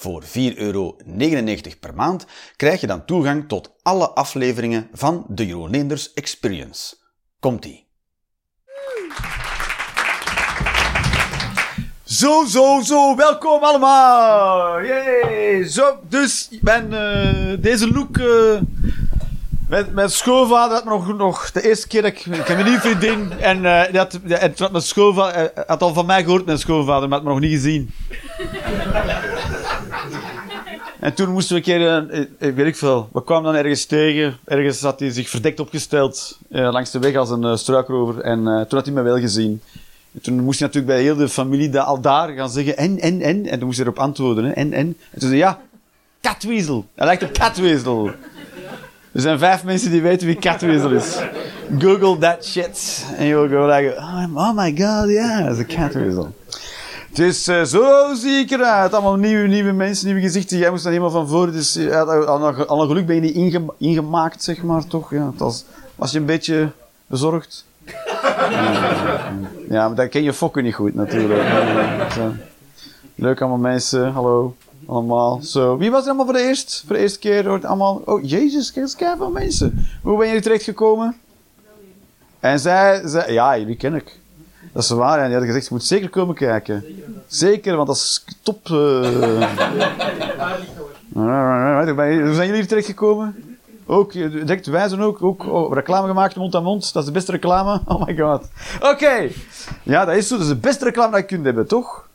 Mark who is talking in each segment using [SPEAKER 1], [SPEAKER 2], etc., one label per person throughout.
[SPEAKER 1] Voor 4,99 euro per maand krijg je dan toegang tot alle afleveringen van de Jeroen Experience. Komt-ie! Zo, zo, zo, welkom allemaal! Yay! Zo, dus ik ben uh, deze look uh, met mijn schoonvader had nog, nog de eerste keer dat ik, ik heb een nieuwe vriendin en uh, die, en mijn schoonvader had al van mij gehoord, mijn schoonvader, maar had me nog niet gezien. En toen moesten we een keer, uh, weet ik veel, we kwamen dan ergens tegen. Ergens had hij zich verdekt opgesteld uh, langs de weg als een struikrover. En toen had hij me wel gezien. En toen moest hij natuurlijk bij heel de familie da al daar gaan zeggen en, en, en. En toen moest hij erop antwoorden. Hè, en, en. En toen zei ja, Catweasel. Hij lijkt op Catweasel. Er zijn vijf mensen die weten wie Catweasel is. Google that shit. En je will go like, oh my god, yeah, it's a Catweasel. Dus uh, zo zie ik eruit. Allemaal nieuwe, nieuwe mensen, nieuwe gezichten. Jij moest dan helemaal van voor. Dus uh, al, een geluk ben je niet inge ingemaakt, zeg maar, toch? Ja, het was, je een beetje bezorgd? ja, maar dan ken je fokken niet goed, natuurlijk. Leuk allemaal mensen. Hallo. Allemaal. Zo. Wie was er allemaal voor de eerste, voor de eerste keer? Allemaal. Oh, jezus, kijk veel mensen. Hoe ben je terecht gekomen? En zij, zij, ja, jullie ken ik. Dat is waar. En die hadden gezegd, je moet zeker komen kijken. Zeker, want dat is top. Uh... Hoe zijn jullie hier gekomen? Ook, direct wijzen ook, ook oh, reclame gemaakt mond aan mond. Dat is de beste reclame. Oh my god. Oké. Ja, dat is zo. Dat is de beste reclame dat je kunt hebben, toch?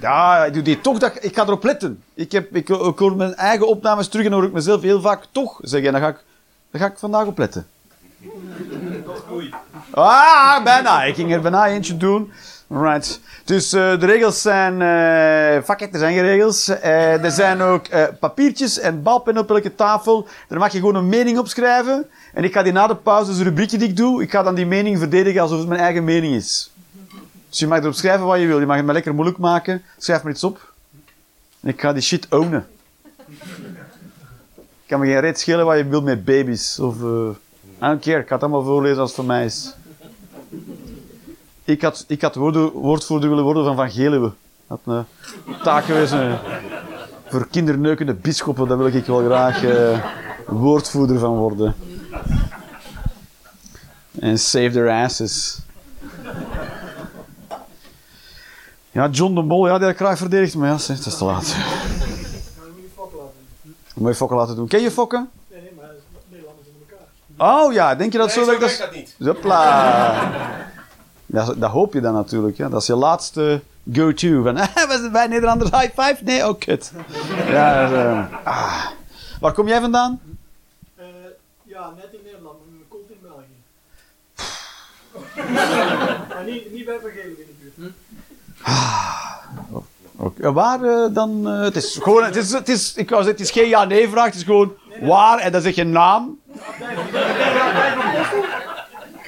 [SPEAKER 1] Ja, ik doe die toch. Dat, ik ga erop letten. Ik, heb, ik, hoor mijn eigen opnames terug en hoor ik mezelf heel vaak toch zeggen. En dan ga ik, dan ga ik vandaag op letten. Ah, bijna. Ik ging er bijna eentje doen. Right. Dus uh, de regels zijn... Uh, fuck it, er zijn geen regels. Uh, er zijn ook papiertjes en balpennen op elke tafel. Daar mag je gewoon een mening op schrijven. En ik ga die na de pauze, dus rubriekje die ik doe, ik ga dan die mening verdedigen alsof het mijn eigen mening is. Dus je mag erop schrijven wat je wil. Je mag het me lekker moeilijk maken. Schrijf maar iets op. En ik ga die shit ownen. Ik kan me geen reet schelen wat je wil met baby's. Of... I don't care, ik het allemaal voorlezen als het mij is. Ik had, ik had woordvoerder willen worden van Van Geluwe. Dat een taak geweest voor kinderneukende bisschoppen. Daar wil ik wel graag uh, woordvoerder van worden. En save their asses. Ja, John de Mol, ja, die had ik verdedigd, maar ja, het is te laat. Moet je fokken laten doen. Ken je fokken? Oh ja, denk je dat
[SPEAKER 2] nee,
[SPEAKER 1] zo...
[SPEAKER 2] zo
[SPEAKER 1] dat,
[SPEAKER 2] dat niet.
[SPEAKER 1] Dat, dat hoop je dan natuurlijk. Ja. Dat is je laatste go-to. Van, was bij Nederlanders high five? Nee, oh kut. ja, uh, ah. Waar kom jij vandaan?
[SPEAKER 3] Uh, ja, net in Nederland, maar mijn kont in België. maar niet, niet bij Vergelen in de buurt. Hm?
[SPEAKER 1] Ah. Okay. Waar uh, dan? het is gewoon, het is, het is, ik wou zeggen, het is geen ja-nee vraag, het is gewoon waar en dan zeg je naam.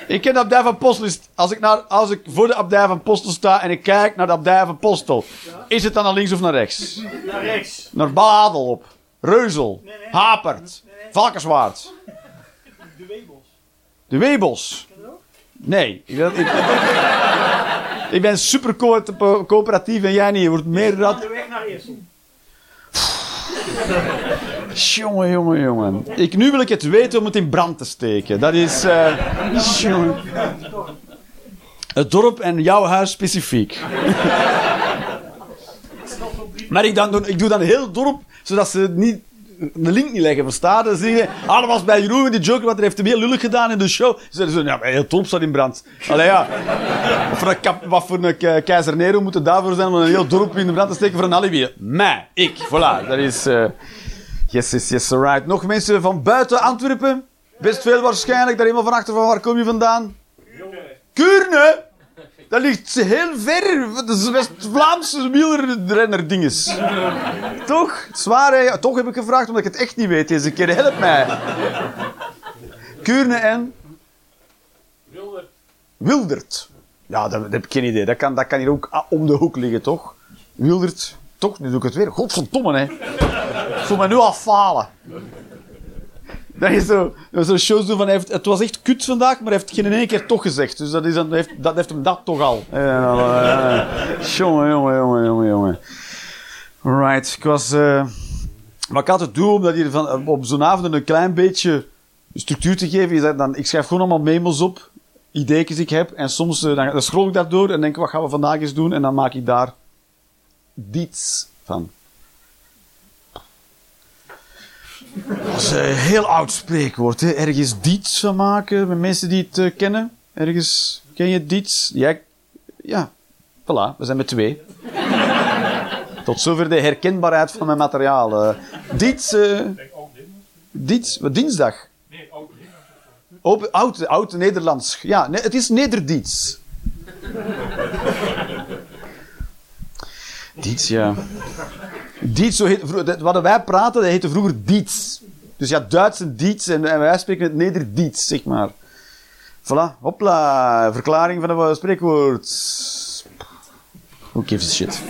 [SPEAKER 1] Ik ken de abdij van Postel. Als ik, naar, als ik voor de abdij van Postel sta en ik kijk naar de abdij van Postel, is het dan naar links of naar rechts?
[SPEAKER 3] Naar rechts.
[SPEAKER 1] Naar Baadel op. Reuzel. Nee, nee. Hapert. Nee, Valkenswaard.
[SPEAKER 3] De Webels.
[SPEAKER 1] De Webels. Nee. Ik, ik, ik ben super co coöperatief en jij niet. Je wordt meer dat.
[SPEAKER 3] De weg naar Eersel.
[SPEAKER 1] jongen, jongen, jongen. Ik, nu wil ik het weten om het in brand te steken. Dat is... Uh, het dorp en jouw huis specifiek. maar ik, dan, ik doe dan heel dorp, zodat ze niet de link niet leggen, verstaan? Dan je, ah, dat bij Jeroen, die Joker, wat hij heeft hem heel lullig gedaan in de show. Ze zeiden zo, ja, heel dorp staat in brand. Allee, ja. Wat voor een, kap, wat voor een keizer Nero moet daarvoor zijn om een heel dorp in de brand te steken voor een alibi? Mij, ik, voilà. Dat is... Uh, yes, yes, yes, right. Nog mensen van buiten Antwerpen? Best veel waarschijnlijk. Daar helemaal van achter van, waar kom je vandaan? Kuurne. Dat ligt heel ver. Dat is West-Vlaamse wielrenner dinges. Toch? Zwaar, hè? Toch heb ik gevraagd omdat ik het echt niet weet deze keer. Help mij. Kuurne en
[SPEAKER 2] Wilder.
[SPEAKER 1] Wildert. Ja, dat, dat heb ik geen idee. Dat kan, dat kan hier ook ah, om de hoek liggen, toch? Wildert. Toch? Nu doe ik het weer. Godverdomme, hè. Ik voel me nu al falen. Dat is zo, dat is zo doen van, heeft, het was echt kut vandaag, maar hij heeft geen één keer toch gezegd. Dus dat, is heeft, dat heeft hem dat toch al. Uh, jongen, jongen, jongen, jongen, jongen. Right, ik was... Uh, maar ik had het doen om dat hier van, op zo'n avond een klein beetje structuur te geven. Is dat dan, ik schrijf gewoon allemaal memos op, ideeën die ik heb. En soms uh, dan, scroll ik daardoor en denk wat gaan we vandaag eens doen? En dan maak ik daar diets van. Dat is een heel oud spreekwoord. Hè? Ergens diets van maken, met mensen die het uh, kennen. Ergens, ken je diets? Jij, ja, voilà, we zijn met twee. Tot zover de herkenbaarheid van mijn materiaal. Uh, diets, uh, diets, wat, dinsdag?
[SPEAKER 2] Nee, oud
[SPEAKER 1] Oud, oud, oud Nederlands. Ja, nee, het is Nederdiets. Diets, ja. Diets, zo heet, wat wij praten, dat heette vroeger Diets. Dus ja, Duits en Diets en, wij spreken het Nederdiets, zeg maar. Voilà, hopla, verklaring van een spreekwoord. Who gives a shit?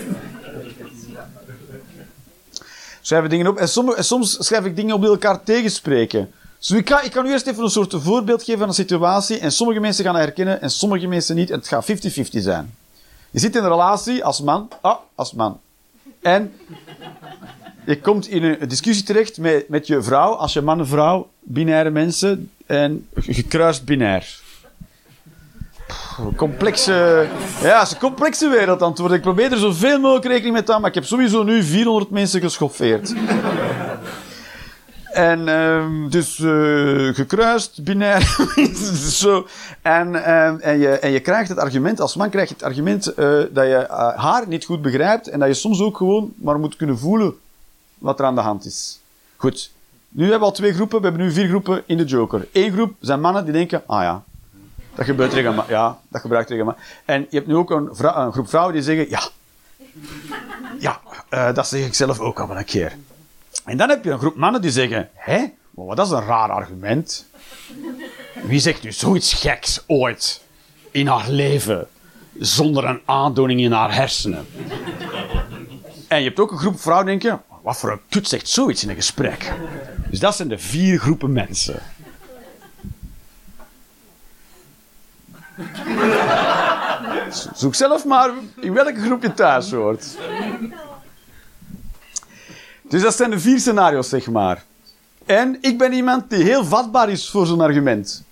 [SPEAKER 1] Schrijven dingen op en, soms, schrijf ik dingen op die elkaar tegenspreken. Ik kan, ik kan u eerst even een soort voorbeeld geven van een situatie en sommige mensen gaan dat herkennen en sommige mensen niet en het gaat 50-50 zijn. Je zit in een relatie als man, ah, als man. En je komt in een discussie terecht met, met je vrouw, als je man en vrouw, binaire mensen, en gekruist binair. Complexe, ja, het is een complexe wereld worden. Ik probeer er zoveel mogelijk rekening mee te houden, maar ik heb sowieso nu 400 mensen geschoffeerd. En uh, dus uh, gekruist, binair. zo. En, uh, en, je, en je krijgt het argument, als man krijg je het argument uh, dat je haar niet goed begrijpt en dat je soms ook gewoon maar moet kunnen voelen wat er aan de hand is. Goed. Nu hebben we al twee groepen, we hebben nu vier groepen in de Joker. Eén groep zijn mannen die denken, ah ja, dat gebeurt regelmatig. Ja, dat gebruikt regelmatig. En je hebt nu ook een, een groep vrouwen die zeggen, ja, ja, dat zeg ik zelf ook al een keer. En dan heb je een groep mannen die zeggen: Hé, maar dat is een raar argument. Wie zegt nu zoiets geks ooit in haar leven zonder een aandoening in haar hersenen? En je hebt ook een groep vrouwen die denken: Wat voor een kut zegt zoiets in een gesprek? Dus dat zijn de vier groepen mensen. Zoek zelf maar in welke groep je thuis hoort. Dus dat zijn de vier scenario's, zeg maar. En ik ben iemand die heel vatbaar is voor zo'n argument.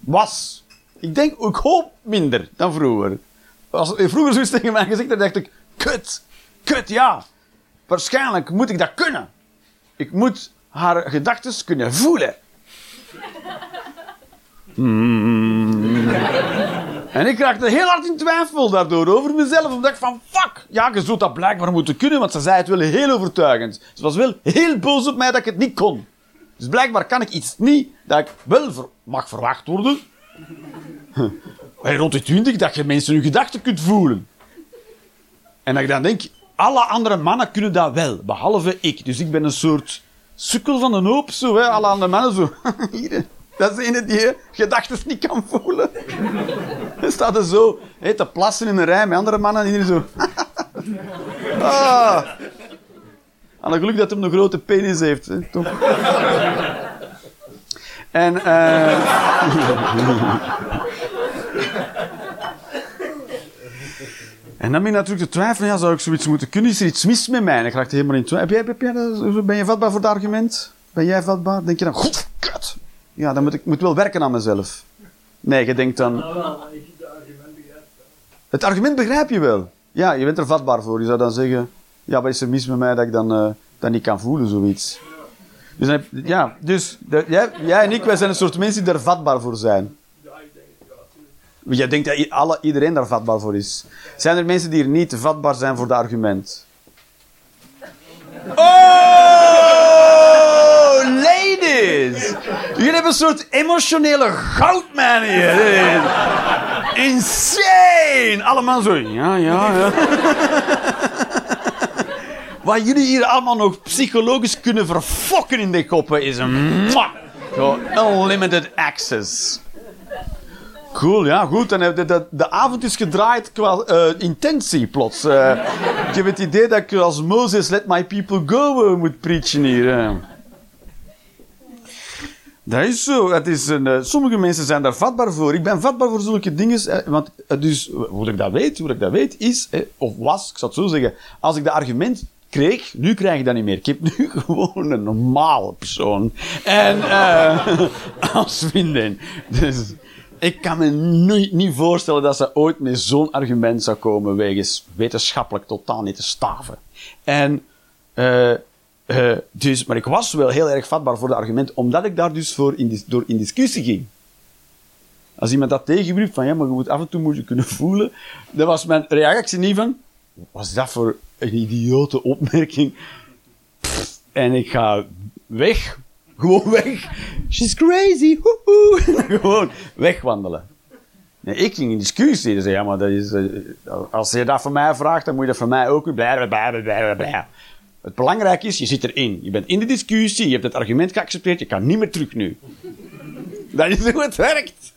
[SPEAKER 1] Was. Ik denk, ik hoop minder dan vroeger. Als vroeger zoiets tegen mij gezegd dan dacht ik, kut, kut, ja. Waarschijnlijk moet ik dat kunnen. Ik moet haar gedachten kunnen voelen. Hmm. En ik raakte heel hard in twijfel daardoor over mezelf. Omdat ik van, fuck, ja, je zult dat blijkbaar moeten kunnen, want ze zei het wel heel overtuigend. Ze was wel heel boos op mij dat ik het niet kon. Dus blijkbaar kan ik iets niet dat ik wel mag verwacht worden. En rond de twintig dat je mensen hun gedachten kunt voelen. En dat ik dan denk, alle andere mannen kunnen dat wel, behalve ik. Dus ik ben een soort sukkel van een hoop, zo, hè. Alle andere mannen zo. Hier, dat is een die je gedachten niet kan voelen. Dan staat er zo he, te plassen in een rij met andere mannen die zo... ah. Aan geluk dat hij een grote penis heeft. Toch? en... Uh... En dan ben je natuurlijk te twijfelen, ja, zou ik zoiets moeten kunnen? Is er iets mis met mij? En dan raak je helemaal in twijfel. Heb jij, heb ben je vatbaar voor het argument? Ben jij vatbaar? Denk je dan, god, kut. Ja, dan moet ik moet wel werken aan mezelf. Nee, je denkt dan...
[SPEAKER 3] Nou, het argument begrijp.
[SPEAKER 1] Het argument begrijp je wel. Ja, je bent er vatbaar voor. Je zou dan zeggen... Ja, wat is er mis met mij dat ik dan, uh, dat niet kan voelen, zoiets. Dus, dan heb, ja, dus de, jij, jij, en ik, wij zijn een soort mensen die er vatbaar voor zijn.
[SPEAKER 3] Ja, ik denk het ja.
[SPEAKER 1] Jij denkt dat alle, iedereen daar vatbaar voor is. Zijn er mensen die er niet vatbaar zijn voor het argument? Oh, ladies! Jullie hebben een soort emotionele goudman hier. Insane! Allemaal zo, ja, ja, ja. Wat jullie hier allemaal nog psychologisch kunnen verfokken in de koppen is een... Gewoon unlimited access. Cool, ja, goed. En eh, de, de, de avond is gedraaid qua eh, intentie plots. Eh, ik heb het idee dat ik als Moses let my people go moet preachen hier. Dat is zo. Het is een, eh, sommige mensen zijn daar vatbaar voor. Ik ben vatbaar voor zulke dingen. eh, want eh, dus, hoe ik dat weet, hoe ik dat weet, is, eh, of was, ik zal het zo zeggen, als ik dat argument kreeg, nu krijg ik dat niet meer. Ik heb nu gewoon een normale persoon. En eh als vriendin. Dus ik kan me nu niet voorstellen dat ze ooit met zo'n argument zou komen wegens wetenschappelijk totaal niet te staven. En eh, eh, dus, maar ik was wel heel erg vatbaar voor dat argument, omdat ik daar dus voor in, door in discussie ging. Als iemand dat tegenwierp, van ja, maar je moet af en toe moet je kunnen voelen, dan was mijn reactie niet van, wat was dat voor een idiote opmerking? En ik ga weg. Gewoon weg. She's crazy. Gewoon wegwandelen. Ik ging in discussie. Dus ja, maar dat is, eh, als je dat van mij vraagt, dan moet je dat van mij ook doen. Het belangrijke is, je zit erin. Je bent in de discussie, je hebt het argument geaccepteerd, je kan niet meer terug nu. Dat is hoe het werkt.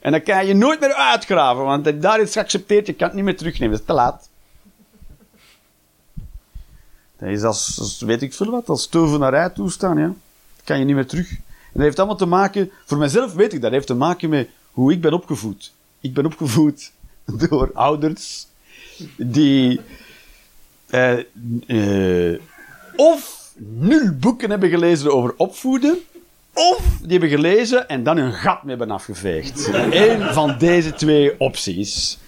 [SPEAKER 1] En dan kan je nooit meer uitgraven, want daar is geaccepteerd, je kan het niet meer terugnemen. Dat is te laat. Dat is als, weet ik veel wat, als tovenarij toestaan, ja. Dat kan je niet meer terug. En dat heeft allemaal te maken, voor mezelf weet ik dat, dat heeft te maken met hoe ik ben opgevoed. Ik ben opgevoed door ouders die eh, eh, of nul boeken hebben gelezen over opvoeden, of die hebben gelezen en dan hun gat mee hebben afgeveegd. Eén van deze twee opties.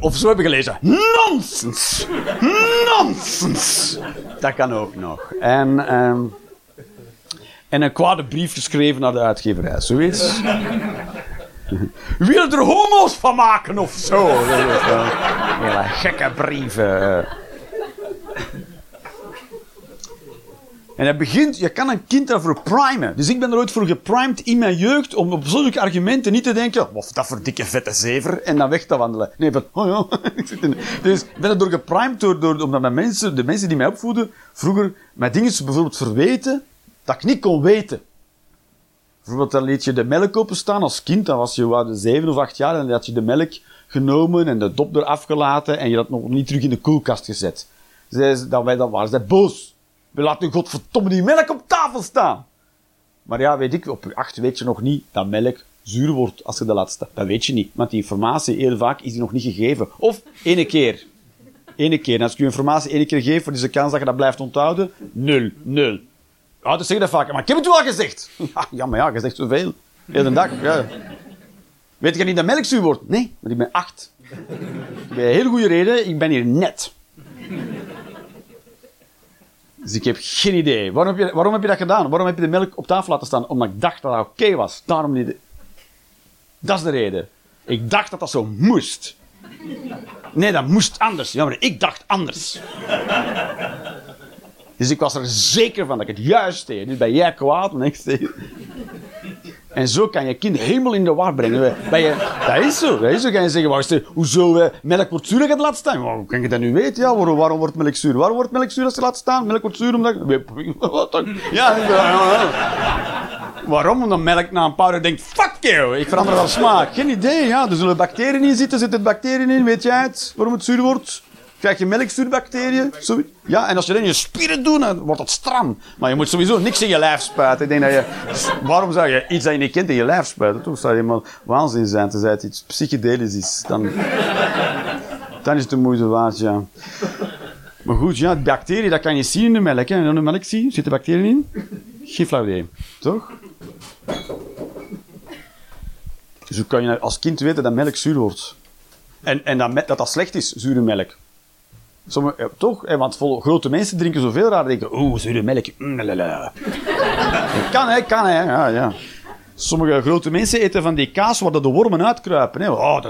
[SPEAKER 1] Of zo hebben gelezen. Nonsens! Nonsens! Dat kan ook nog. En, ehm, en een kwade brief geschreven naar de uitgeverij. Zoiets. Wil er homo's van maken of zo? Wel Hele gekke brieven. En het begint, je kan een kind daarvoor primen. Dus ik ben er ooit voor geprimed in mijn jeugd om op zulke argumenten niet te denken, wat dat voor dikke vette zever, en dan weg te wandelen. Nee, van, oh ja, ik zit in. Dus ik ben er door geprimed, door, door, omdat mijn mensen, de mensen die mij opvoeden, vroeger mij dingen bijvoorbeeld verweten, dat ik niet kon weten. Bijvoorbeeld, dan liet je de melk openstaan als kind, dan was je wat, zeven of acht jaar, en dan had je de melk genomen en de dop eraf gelaten, en je had nog niet terug in de koelkast gezet. Ze- dat wij, dat waren zij boos. We laten godverdomme die melk op tafel staan. Maar ja, weet ik, op je acht weet je nog niet dat melk zuur wordt als je dat laat staan. Dat weet je niet, want die informatie heel vaak is die nog niet gegeven. Of ene keer. Ene keer. En als ik je informatie ene keer geef, wat is de kans dat je dat blijft onthouden? Nul. Nul. Ouders zeggen dat vaak, maar ik heb het al gezegd. Ja, ja maar ja, je zegt zoveel. Heel de dag. Ja. Weet je niet dat melk zuur wordt? Nee, maar ik ben acht. Ik heb een hele goede reden, ik ben hier net. Dus ik heb geen idee. Waarom heb, je, waarom heb je dat gedaan? Waarom heb je de melk op tafel laten staan? Omdat ik dacht dat dat oké was. Daarom niet. Dat is de reden. Ik dacht dat dat zo moest. Nee, dat moest anders. Ja, maar ik dacht anders. Dus ik was er zeker van dat ik het juist deed. Dus ben jij kwaad? En zeg... En zo kan je kind helemaal in de war brengen. Ben je, dat is zo. Dat is zo. Kan je zeggen, wacht hoezo eh, melk wordt zuur gaat laten staan? Maar Hoe kan je dat nu weten? Ja, waarom, wordt melk zuur? Waarom wordt melk zuur als je laat staan? Melk wordt zuur omdat... Ja. Waarom? Omdat melk na een paar uur denkt, fuck you, ik verander van smaak. Geen idee, ja. Er zullen bacteriën in zitten, zitten bacteriën in, weet jij het? Waarom het zuur wordt? Krijg je melkzuurbacteriën? Ja, en als je dat in je spieren doet, dan wordt het stram. Maar je moet sowieso niks in je lijf spuiten. Ik denk dat je... Waarom zou je iets dat je niet kent in je lijf spuiten? Toch zou je helemaal waanzin zijn, tenzij het iets psychedelisch is. Dan, dan is het de moeite waard, ja. Maar goed, ja, bacteriën, dat kan je zien in de melk. Hè. In de melk zie je, zitten bacteriën in? Geen flauw idee. Toch? Hoe kan je als kind weten dat melk zuur wordt? En, en dat, dat dat slecht is, zure melk. Sommige, toch? Hè, want vol, grote mensen drinken zoveel raar. denken, oeh, zure melk. mm, kan, hè, kan, hè. Ja, ja. Sommige grote mensen eten van die kaas waar de wormen uitkruipen. Hè. Oh.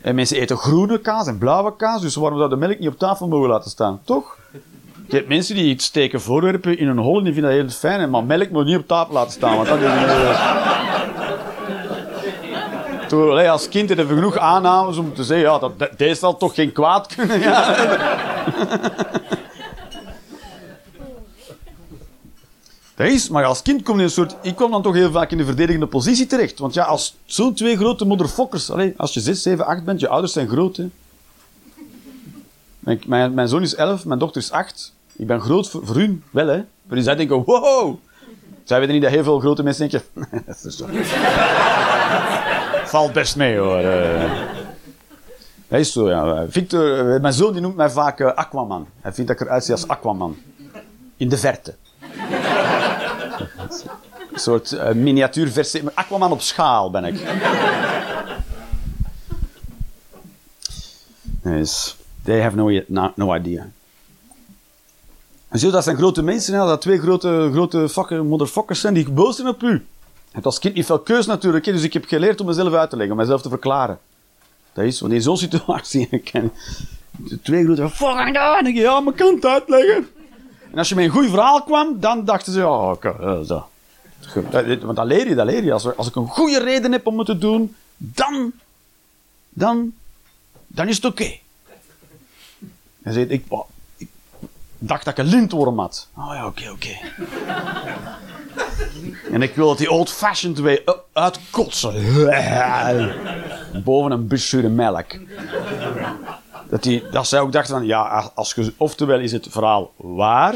[SPEAKER 1] En mensen eten groene kaas en blauwe kaas, dus waarom zou de melk niet op tafel mogen laten staan? Toch? Je hebt mensen die steken voorwerpen in een hol en die vinden dat heel fijn, maar melk moet niet op tafel laten staan, want dat is... Als kind hebben we genoeg aannames om te zeggen, ja, dat, dit deze zal toch geen kwaad kunnen. Ja. Dat is, maar als kind kom je een soort... Ik kwam dan toch heel vaak in de verdedigende positie terecht. Want ja, als zo'n twee grote motherfuckers... Allez, als je 6, 7, 8 bent, je ouders zijn groot. Mijn, mijn, zoon is 11, mijn dochter is 8. Ik ben groot voor, hun, wel, hè. Maar zij denken, wow, zij weten niet dat heel veel grote mensen denken... dat is. Valt best mee, hoor. eh. Dat is zo, ja. Victor, eh, mijn zoon die noemt mij vaak eh, Aquaman. Hij vindt dat ik eruit zie als Aquaman. In de verte. Een soort eh, miniatuurversie. Aquaman op schaal ben ik. Yes. They have no, no idea. En zo, dat zijn grote mensen, hè, dat twee grote, grote motherfuckers zijn die boos zijn op u. Je hebt als kind niet veel keus natuurlijk, dus ik heb geleerd om mezelf uit te leggen, om mezelf te verklaren. Dat is, wanneer zo'n situatie herkent. De twee grote fucking en je, ja, maar ik kan het uitleggen. En als je met een goed verhaal kwam, dan dachten ze, ja, oké, eh, zo. Dat- Want dat leer je, dat leer je. Als, als ik een goede reden heb om het te doen, dan, dan, dan is het oké. Ik, wa- ik dacht dat ik een lintworm had. Oh ja, oké, oké. en ik wil dat die old-fashioned way u- uitkotsen. Boven een bus zure melk. Dat, die, dat zij ook dachten van, ja, als je, oftewel is het verhaal waar,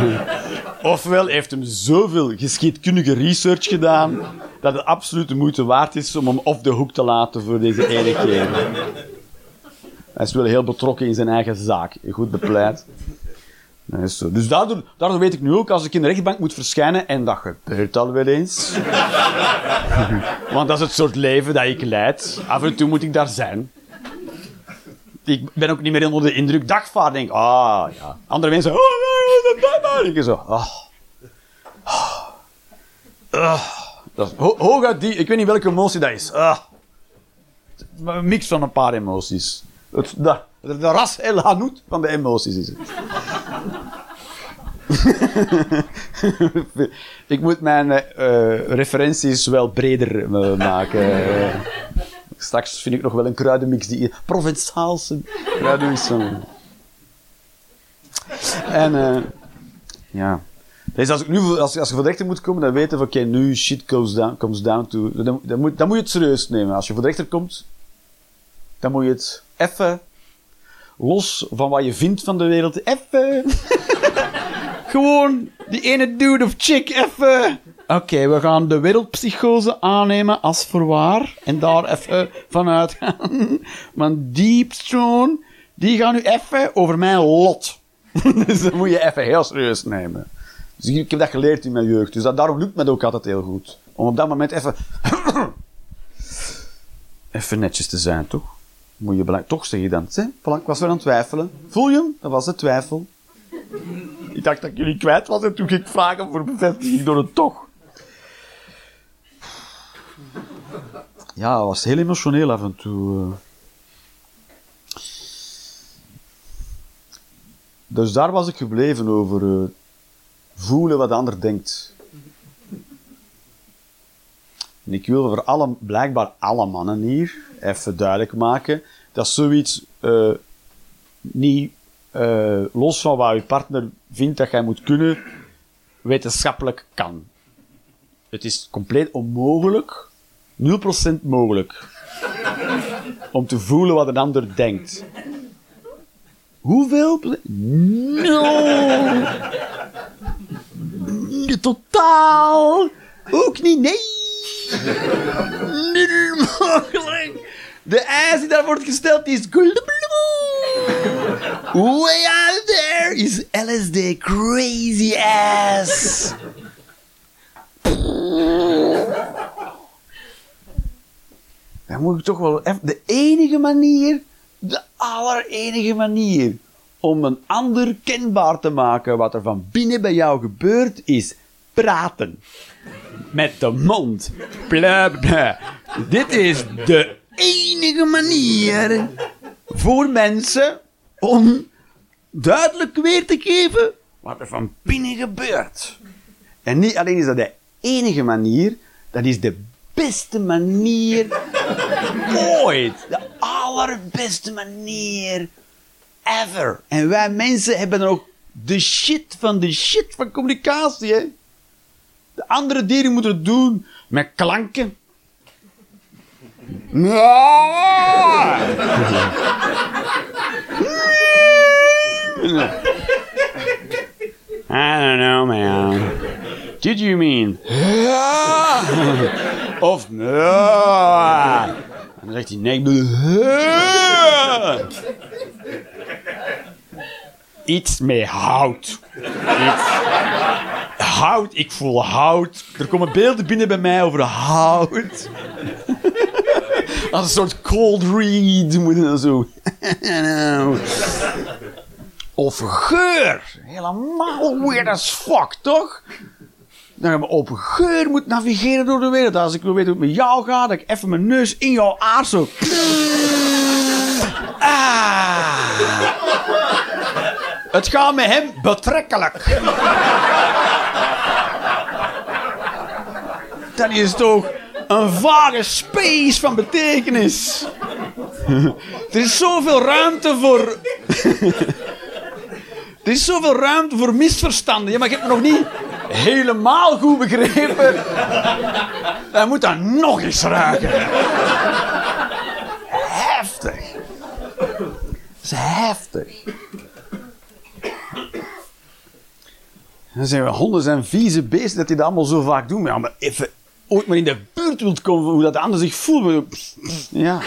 [SPEAKER 1] ofwel heeft hem zoveel geschiedkundige research gedaan, dat het absoluut de moeite waard is om hem off de hoek te laten voor deze ene keer. Hij is wel heel betrokken in zijn eigen zaak. Goed bepleit. Is zo. Dus daardoor, weet ik nu ook, als ik in de rechtbank moet verschijnen, en dat gebeurt al wel eens. Want dat is het soort leven dat ik leid. Af en toe moet ik daar zijn. Ik ben ook niet meer onder de indruk. Dagvaard denk ah ja. Andere mensen, oh, dat. Ik zo, ah. Ah. Ah. Dat die, ik weet niet welke emotie dat is. Ah. Een mix van een paar emoties. Het, de, ras El Hanout van de emoties is het. ik moet mijn eh, referenties wel breder eh, maken. Eh, straks vind ik nog wel een kruidenmix die Provençaalse kruidenmix. En eh, ja. Dus als, ik nu, als, je voor de rechter moet komen, dan weten we, oké, nu shit comes down, comes down to... Dan, dan, moet, dan moet je het serieus nemen. Als je voor de rechter komt, dan moet je het even los van wat je vindt van de wereld. Even. Gewoon die ene dude of chick even. Oké, we gaan de wereldpsychose aannemen als voorwaar. En daar even vanuit gaan. Maar Deep Throne, die gaan nu even over mijn lot. dus dat moet je even heel serieus nemen. Dus ik heb dat geleerd in mijn jeugd. Dus dat, daarom lukt me ook altijd heel goed. Om op dat moment even... even netjes te zijn, toch? Moet je. Toch zeg je dan. Hè? Ik was weer aan het twijfelen. Voel je hem? Dat was de twijfel. Ik dacht dat ik jullie kwijt was en toen ging ik vragen voor bevestiging door het toch. Ja, het was heel emotioneel af en toe. eh. Dus daar was ik gebleven over eh, voelen wat de ander denkt. En ik wil voor alle, blijkbaar alle mannen hier even duidelijk maken dat zoiets eh, niet eh, los van wat je partner vindt dat jij moet kunnen, wetenschappelijk kan. Het is compleet onmogelijk, 0% mogelijk, om te voelen wat een ander denkt. Hoeveel? Nul! Totaal! Ook niet, nee! Nul mogelijk! De eis die daar wordt gesteld is... Way out there is LSD crazy ass. Dan moet ik toch wel even... De enige manier, de allerenige manier om een ander kenbaar te maken wat er van binnen bij jou gebeurt, is praten. Met de mond. Bla. Dit is de enige manier voor mensen om duidelijk weer te geven wat er van binnen gebeurt. En niet alleen is dat de enige manier, dat is de beste manier ooit. De allerbeste manier ever. En wij mensen hebben ook de shit van de shit van communicatie. Hè? De andere dieren moeten het doen met klanken. I don't know, man. Did you mean? Of. En dan zegt hij nee. Iets met hout. Hout, ik voel hout. Er komen beelden binnen bij mij over hout. Als een soort cold read moet je zo. Of geur. Helemaal weird as fuck, toch? Dan hebben we op geur moet navigeren door de wereld. Als ik wil weten hoe het met jou gaat, dat ik even mijn neus in jouw aard zo. Ah. Het gaat met hem betrekkelijk. Dat is toch een vage space van betekenis. Er is zoveel ruimte voor. Er is zoveel ruimte voor misverstanden. Ja, maar ik heb het nog niet helemaal goed begrepen. Hij moet dat nog eens raken. Heftig. Dat is heftig. Dan zeggen we, honden zijn vieze beesten dat die dat allemaal zo vaak doen. Maar, ja, maar even ooit maar in de buurt wilt komen hoe dat de ander zich voelt. Ja.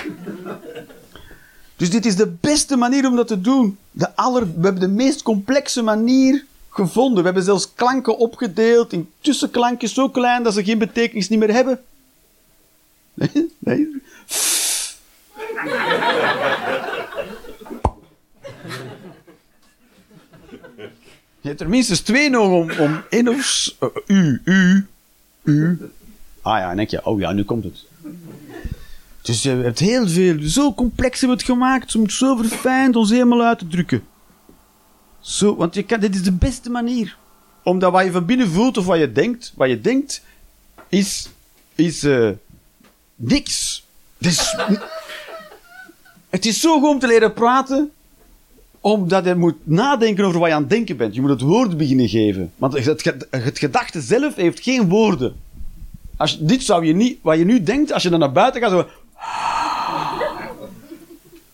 [SPEAKER 1] Dus dit is de beste manier om dat te doen. De aller, we hebben de meest complexe manier gevonden. We hebben zelfs klanken opgedeeld in tussenklankjes zo klein dat ze geen betekenis niet meer hebben. Je hebt er minstens twee nog om, om in of... eh, u, u, u. Ah ja, en denk je, oh ja, nu komt het. Dus je hebt heel veel, zo complex hebben we het gemaakt, om het zo verfijnd ons helemaal uit te drukken. Zo, want je kan, dit is de beste manier. Omdat wat je van binnen voelt of wat je denkt, wat je denkt, is, is eh, niks. Dus, het is zo goed om te leren praten, omdat je moet nadenken over wat je aan het denken bent. Je moet het woorden beginnen geven. Want het, het gedachte zelf heeft geen woorden. Als, dit zou je niet, wat je nu denkt, als je dan naar buiten gaat, zo...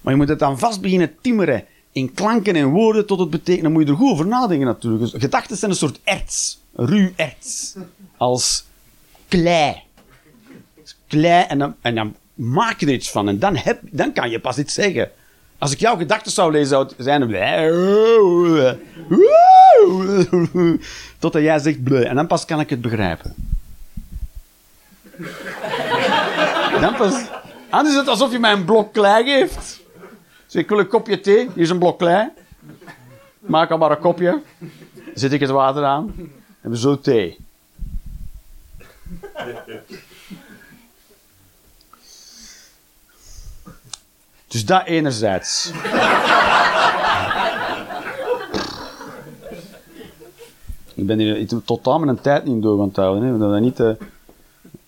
[SPEAKER 1] Maar je moet het dan vast beginnen timmeren in klanken en woorden tot het betekent. Dan moet je er goed over nadenken natuurlijk. Dus gedachten zijn een soort erts. Ruw erts. Als klei. Klei en dan, en dan maak je er iets van. En dan, heb, dan kan je pas iets zeggen. Als ik jouw gedachten zou lezen, zou het zijn... Totdat jij zegt... En dan pas kan ik het begrijpen. Dan pas... Anders is het alsof je mij een blok klei geeft. Ik wil een kopje thee. Hier is een blok klei. Maak al maar een kopje. Zet ik het water aan. En we zo thee. Dus dat enerzijds. Ik ben hier totaal mijn tijd niet door aan het houden. Hè. Dat niet, ik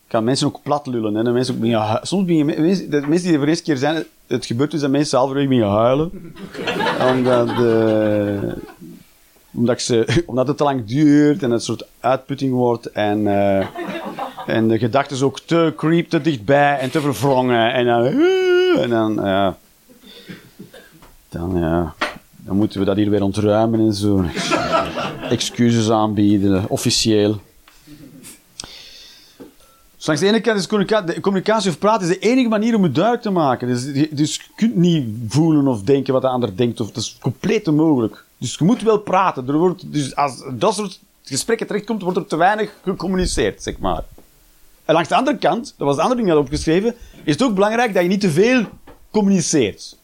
[SPEAKER 1] kan mensen ook plat lullen. Hè. Mensen ook Soms beginnen me- mensen, de mensen die er voor de eerste keer zijn, het gebeurt dus dat mensen halverwege beginnen huilen. omdat, eh, omdat, ze, omdat het te lang duurt en het soort uitputting wordt. En, eh, en de gedachten is ook te creep, te dichtbij en te verwrongen. En dan... En dan, ja... Dan, ja... Dan moeten we dat hier weer ontruimen en zo. Excuses aanbieden, officieel. Langs de ene kant is communica- de communicatie of praten is de enige manier om het duidelijk te maken. Dus, je- dus je kunt niet voelen of denken wat de ander denkt. Of, dat is compleet onmogelijk. Dus je moet wel praten. Er wordt, dus als dat soort gesprekken terechtkomt, wordt er te weinig gecommuniceerd, zeg maar. En langs de andere kant, dat was de andere ding dat opgeschreven, is het ook belangrijk dat je niet te veel communiceert.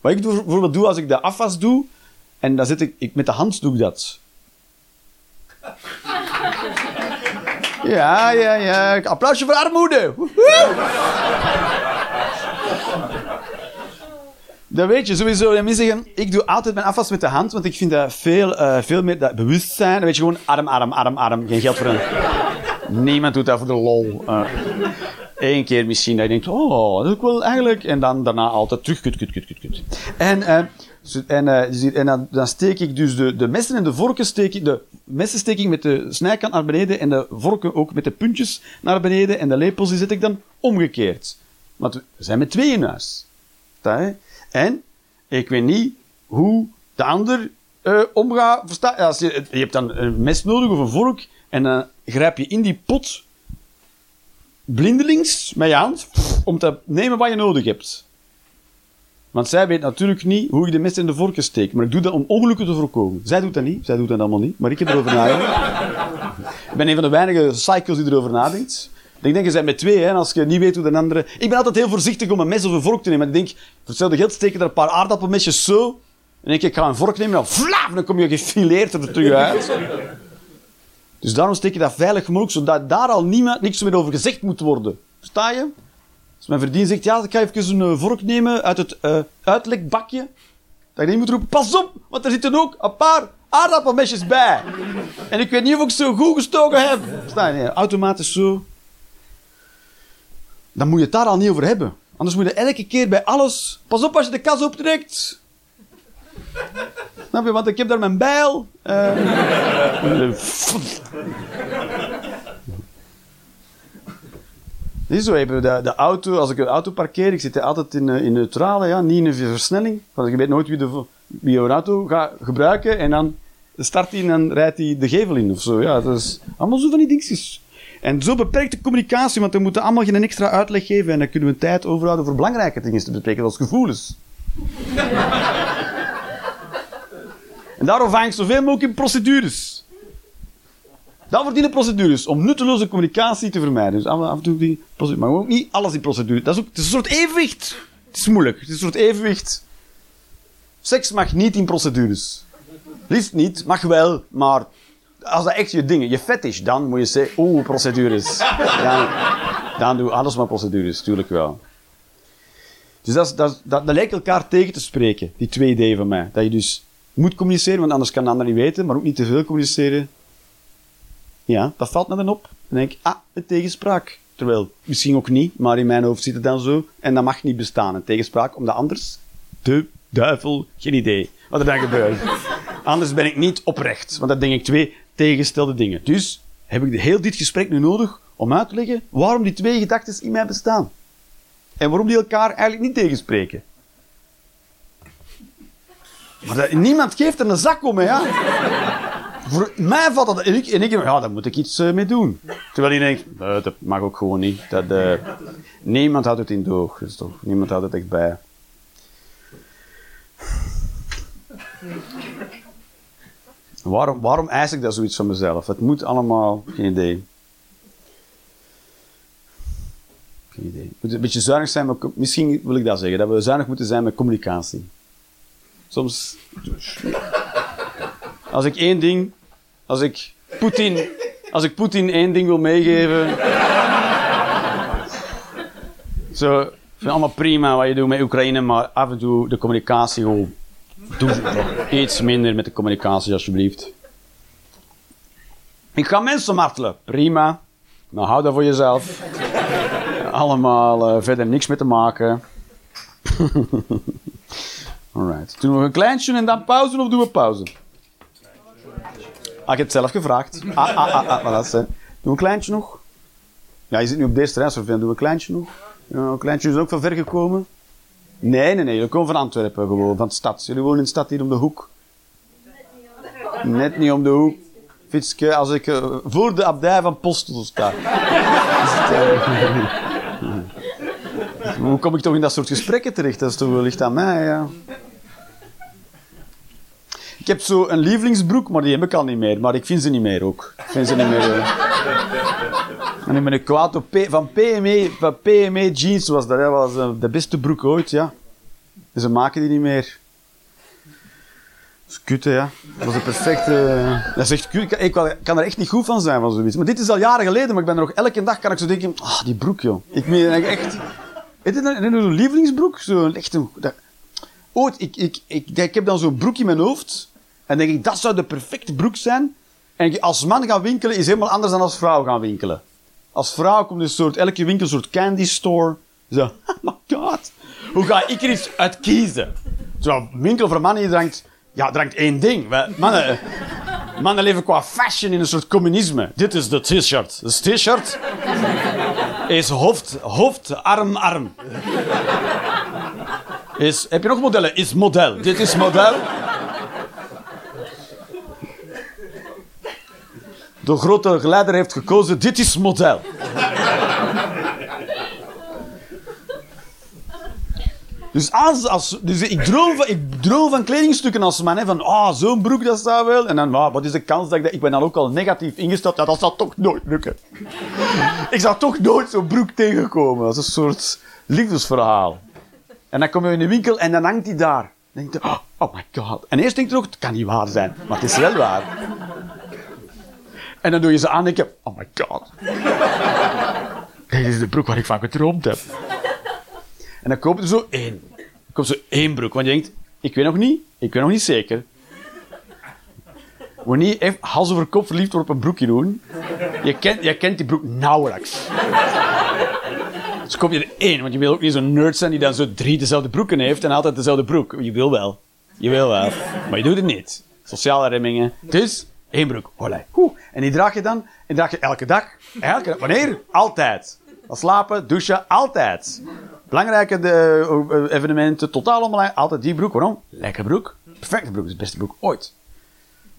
[SPEAKER 1] Wat ik bijvoorbeeld doe als ik de afwas doe, en dan zit ik, ik met de hand doe ik dat. Ja, ja, ja. Applausje voor armoede. Dat weet je sowieso. En mensen zeggen, ik doe altijd mijn afwas met de hand, want ik vind dat veel, eh, veel meer dat bewustzijn. Dan weet je gewoon, arm, arm, arm, arm. Geen geld voor een... Niemand doet dat voor de lol. Eén keer misschien dat je denkt, oh, dat is wel eigenlijk... En dan daarna altijd terug, kut, kut, kut, kut, kut. En, eh, En, eh, en dan, dan steek ik dus de, de messen en de vorken steek ik, de messen met de snijkant naar beneden en de vorken ook met de puntjes naar beneden en de lepels die zet ik dan omgekeerd. Want we zijn met tweeën in huis. En ik weet niet hoe de ander eh, omgaat. Als je, je hebt dan een mes nodig of een vork en dan grijp je in die pot blindelings met je hand om te nemen wat je nodig hebt. Want zij weet natuurlijk niet hoe ik de mes in de vorken steek. Maar ik doe dat om ongelukken te voorkomen. Zij doet dat niet. Zij doet dat allemaal niet. Maar ik heb erover nagedacht. ik ben een van de weinige cycles die erover nadenkt. Ik denk, je bent met twee, hè, als je niet weet hoe de andere... Ik ben altijd heel voorzichtig om een mes of een vork te nemen. Ik denk, voor hetzelfde geld steken er een paar aardappelmesjes zo. En denk ik, ik ga een vork nemen en dan vlaam, dan kom je gefileerd er terug uit. Dus daarom steek je dat veilig mogelijk, zodat daar al niemand, niks meer over gezegd moet worden. Versta je? Als mijn verdien zegt, ja, ik ga even een eh, vork nemen uit het eh, uitlekbakje. Dat je niet moet roepen, pas op, want er zitten ook een paar aardappelmesjes bij. En ik weet niet of ik zo goed gestoken heb. Versta je? Nee, automatisch zo. Dan moet je het daar al niet over hebben. Anders moet je elke keer bij alles... Pas op als je de kas optrekt. Snap je? Want ik heb daar mijn bijl. is zo, hebben de, de auto, als ik een auto parkeer, ik zit altijd in, eh, in neutrale, ja, niet in een versnelling. Want je weet nooit wie, de, wie auto gaat gebruiken en dan start hij en dan rijdt hij de gevel in of zo. Ja, dat is allemaal zo van die dingetjes. En zo beperkte communicatie, want we moeten allemaal geen extra uitleg geven en dan kunnen we tijd overhouden voor belangrijke dingen te bespreken, zoals gevoelens. En daarom vang ik zoveel mogelijk in procedures. Dat verdienen procedures, om nutteloze communicatie te vermijden. Dus af, en toe die procedure, maar ook niet alles in procedure. Dat is ook het is een soort evenwicht. Het is moeilijk. Het is een soort evenwicht. Seks mag niet in procedures. Liefst niet, mag wel, maar als dat echt je ding, je fetish, dan moet je zeggen, oeh, procedures. Dan, dan doe alles maar procedures, tuurlijk wel. Dus dat, dat, dat lijkt elkaar tegen te spreken, die twee ideeën van mij. Dat je dus moet communiceren, want anders kan de ander niet weten, maar ook niet te veel communiceren. Ja, dat valt me dan op. Dan denk ik, ah, een tegenspraak. Terwijl, misschien ook niet, maar in mijn hoofd zit het dan zo. En dat mag niet bestaan, een tegenspraak, omdat anders, de duivel, geen idee wat er dan gebeurt. Anders ben ik niet oprecht, want dan denk ik twee tegengestelde dingen. Dus heb ik heel dit gesprek nu nodig om uit te leggen waarom die twee gedachten in mij bestaan. En waarom die elkaar eigenlijk niet tegenspreken. Maar niemand geeft er een zak om, hè, ja. Voor mij valt dat... En ik, en ik ja, daar moet ik iets eh, mee doen. Terwijl je denkt, dat mag ook gewoon niet. Dat, eh, niemand houdt het in doog. Dus toch, niemand houdt het echt bij. Waarom, waarom eis ik dat zoiets van mezelf? Het moet allemaal, geen idee. Geen idee. We moeten een beetje zuinig zijn, misschien wil ik dat zeggen, dat we zuinig moeten zijn met communicatie. Soms, als ik één ding, als ik Poetin, als ik Poetin één ding wil meegeven, zo, ik vind allemaal prima wat je doet met Oekraïne, maar af en toe de communicatie gewoon Doe iets minder met de communicatie, alsjeblieft. Ik ga mensen martelen. Prima. Maar hou dat voor jezelf. Allemaal eh, verder niks mee te maken. Alright. Doen we een kleintje en dan pauze of doen we pauze? Ah, ik heb het zelf gevraagd. Ah, ah, ah, ah. Maar dat is, hè. Doen we een kleintje nog? Ja, je zit nu op deze terrein. Doen we een kleintje nog? Ja, een kleintje is ook van ver gekomen. Nee, nee, nee. Jullie komen van Antwerpen gewoon, van de stad. Jullie wonen in de stad hier om de hoek. Net niet om de hoek. Fietske, als ik eh, voor de abdij van Postel sta. Eh, Hoe kom ik toch in dat soort gesprekken terecht? Dat is toch wel licht aan mij, ja. Ik heb zo een lievelingsbroek, maar die heb ik al niet meer. Maar ik vind ze niet meer ook. Ik vind ze niet meer... eh. En ik ben een kwaad op van PME, van PME Jeans was dat. Dat was eh, de beste broek ooit, ja. Ze maken die niet meer. Dat is hè, ja. Was een perfecte... Dat is echt ik kan er echt niet goed van zijn, van zoiets. Maar dit is al jaren geleden, maar ik ben er nog elke dag kan ik zo denken... Ah, die broek, joh. Ik meen echt... Weet je dat? Een lievelingsbroek? Zo echt een... Dat... Ooit, ik, ik, ik, ik heb dan zo'n broek in mijn hoofd. En denk ik, dat zou de perfecte broek zijn. En als man gaan winkelen is helemaal anders dan als vrouw gaan winkelen. Als vrouw komt een soort, elke winkel een soort candy store. Zo, oh my god. Hoe ga ik er iets uit kiezen? Zo, winkel voor mannen, drankt, ja, drankt één ding. Mannen, mannen leven qua fashion in een soort communisme. Dit is de t-shirt. Dus t-shirt is hoofd, hoofd, arm, arm. Is, heb je nog modellen? Is model. Dit is model. De grote geleider heeft gekozen, dit is model. Dus, als, als, dus ik, droom van, ik droom van kledingstukken als man. Hè, van, ah, zo'n broek, dat staat wel. En dan, ah, wat is de kans dat ik dat... Ik ben dan ook al negatief ingesteld. Ja, dat zal toch nooit lukken. ik zal toch nooit zo'n broek tegenkomen. Dat is een soort liefdesverhaal. En dan kom je in de winkel en dan hangt hij daar. Dan denk je, oh, oh my god. En eerst denk je ook, het kan niet waar zijn. Maar het is wel waar. En dan doe je ze aan en denk je, oh my god. Dit is de broek waar ik van gedroomd heb. En dan koop je zo één. Dan koopt zo één broek. Want je denkt, ik weet nog niet, ik weet nog niet zeker. Moet niet echt hals over kop verliefd worden op een broekje doen. Je kent, je kent die broek nauwelijks. Dus koop je er één, want je wil ook niet zo'n nerd zijn die dan zo drie dezelfde broeken heeft en altijd dezelfde broek. Je wil wel. Je wil wel. Maar je doet het niet. Sociale remmingen. Dus, één broek. Olé. En die draag je dan, en draag je elke dag. Elke dag. Wanneer? Altijd. Al slapen, douchen, altijd. Belangrijke de, eh, evenementen, totaal onbelangrijk. Altijd die broek. Waarom? Lekker broek. Perfecte broek. Dat is de beste broek ooit.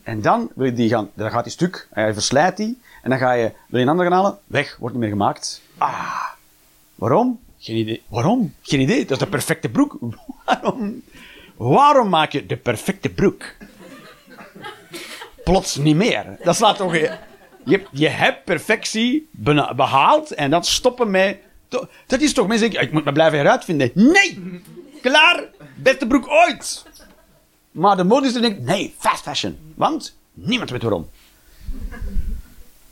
[SPEAKER 1] En dan wil je die gaan, dan gaat die stuk, en je verslijt die, en dan ga je, wil je een ander gaan halen, weg, wordt niet meer gemaakt. Ah, waarom? Geen idee. Waarom? Geen idee. Dat is de perfecte broek. Waarom? Waarom maak je de perfecte broek? Plots niet meer. Dat slaat toch... Je, je, hebt perfectie behaald en dan stoppen met... Dat is toch... Mensen denken, ik moet me blijven heruitvinden. Nee! Klaar! Beste broek ooit! Maar de modiste denkt, nee, fast fashion. Want niemand weet waarom.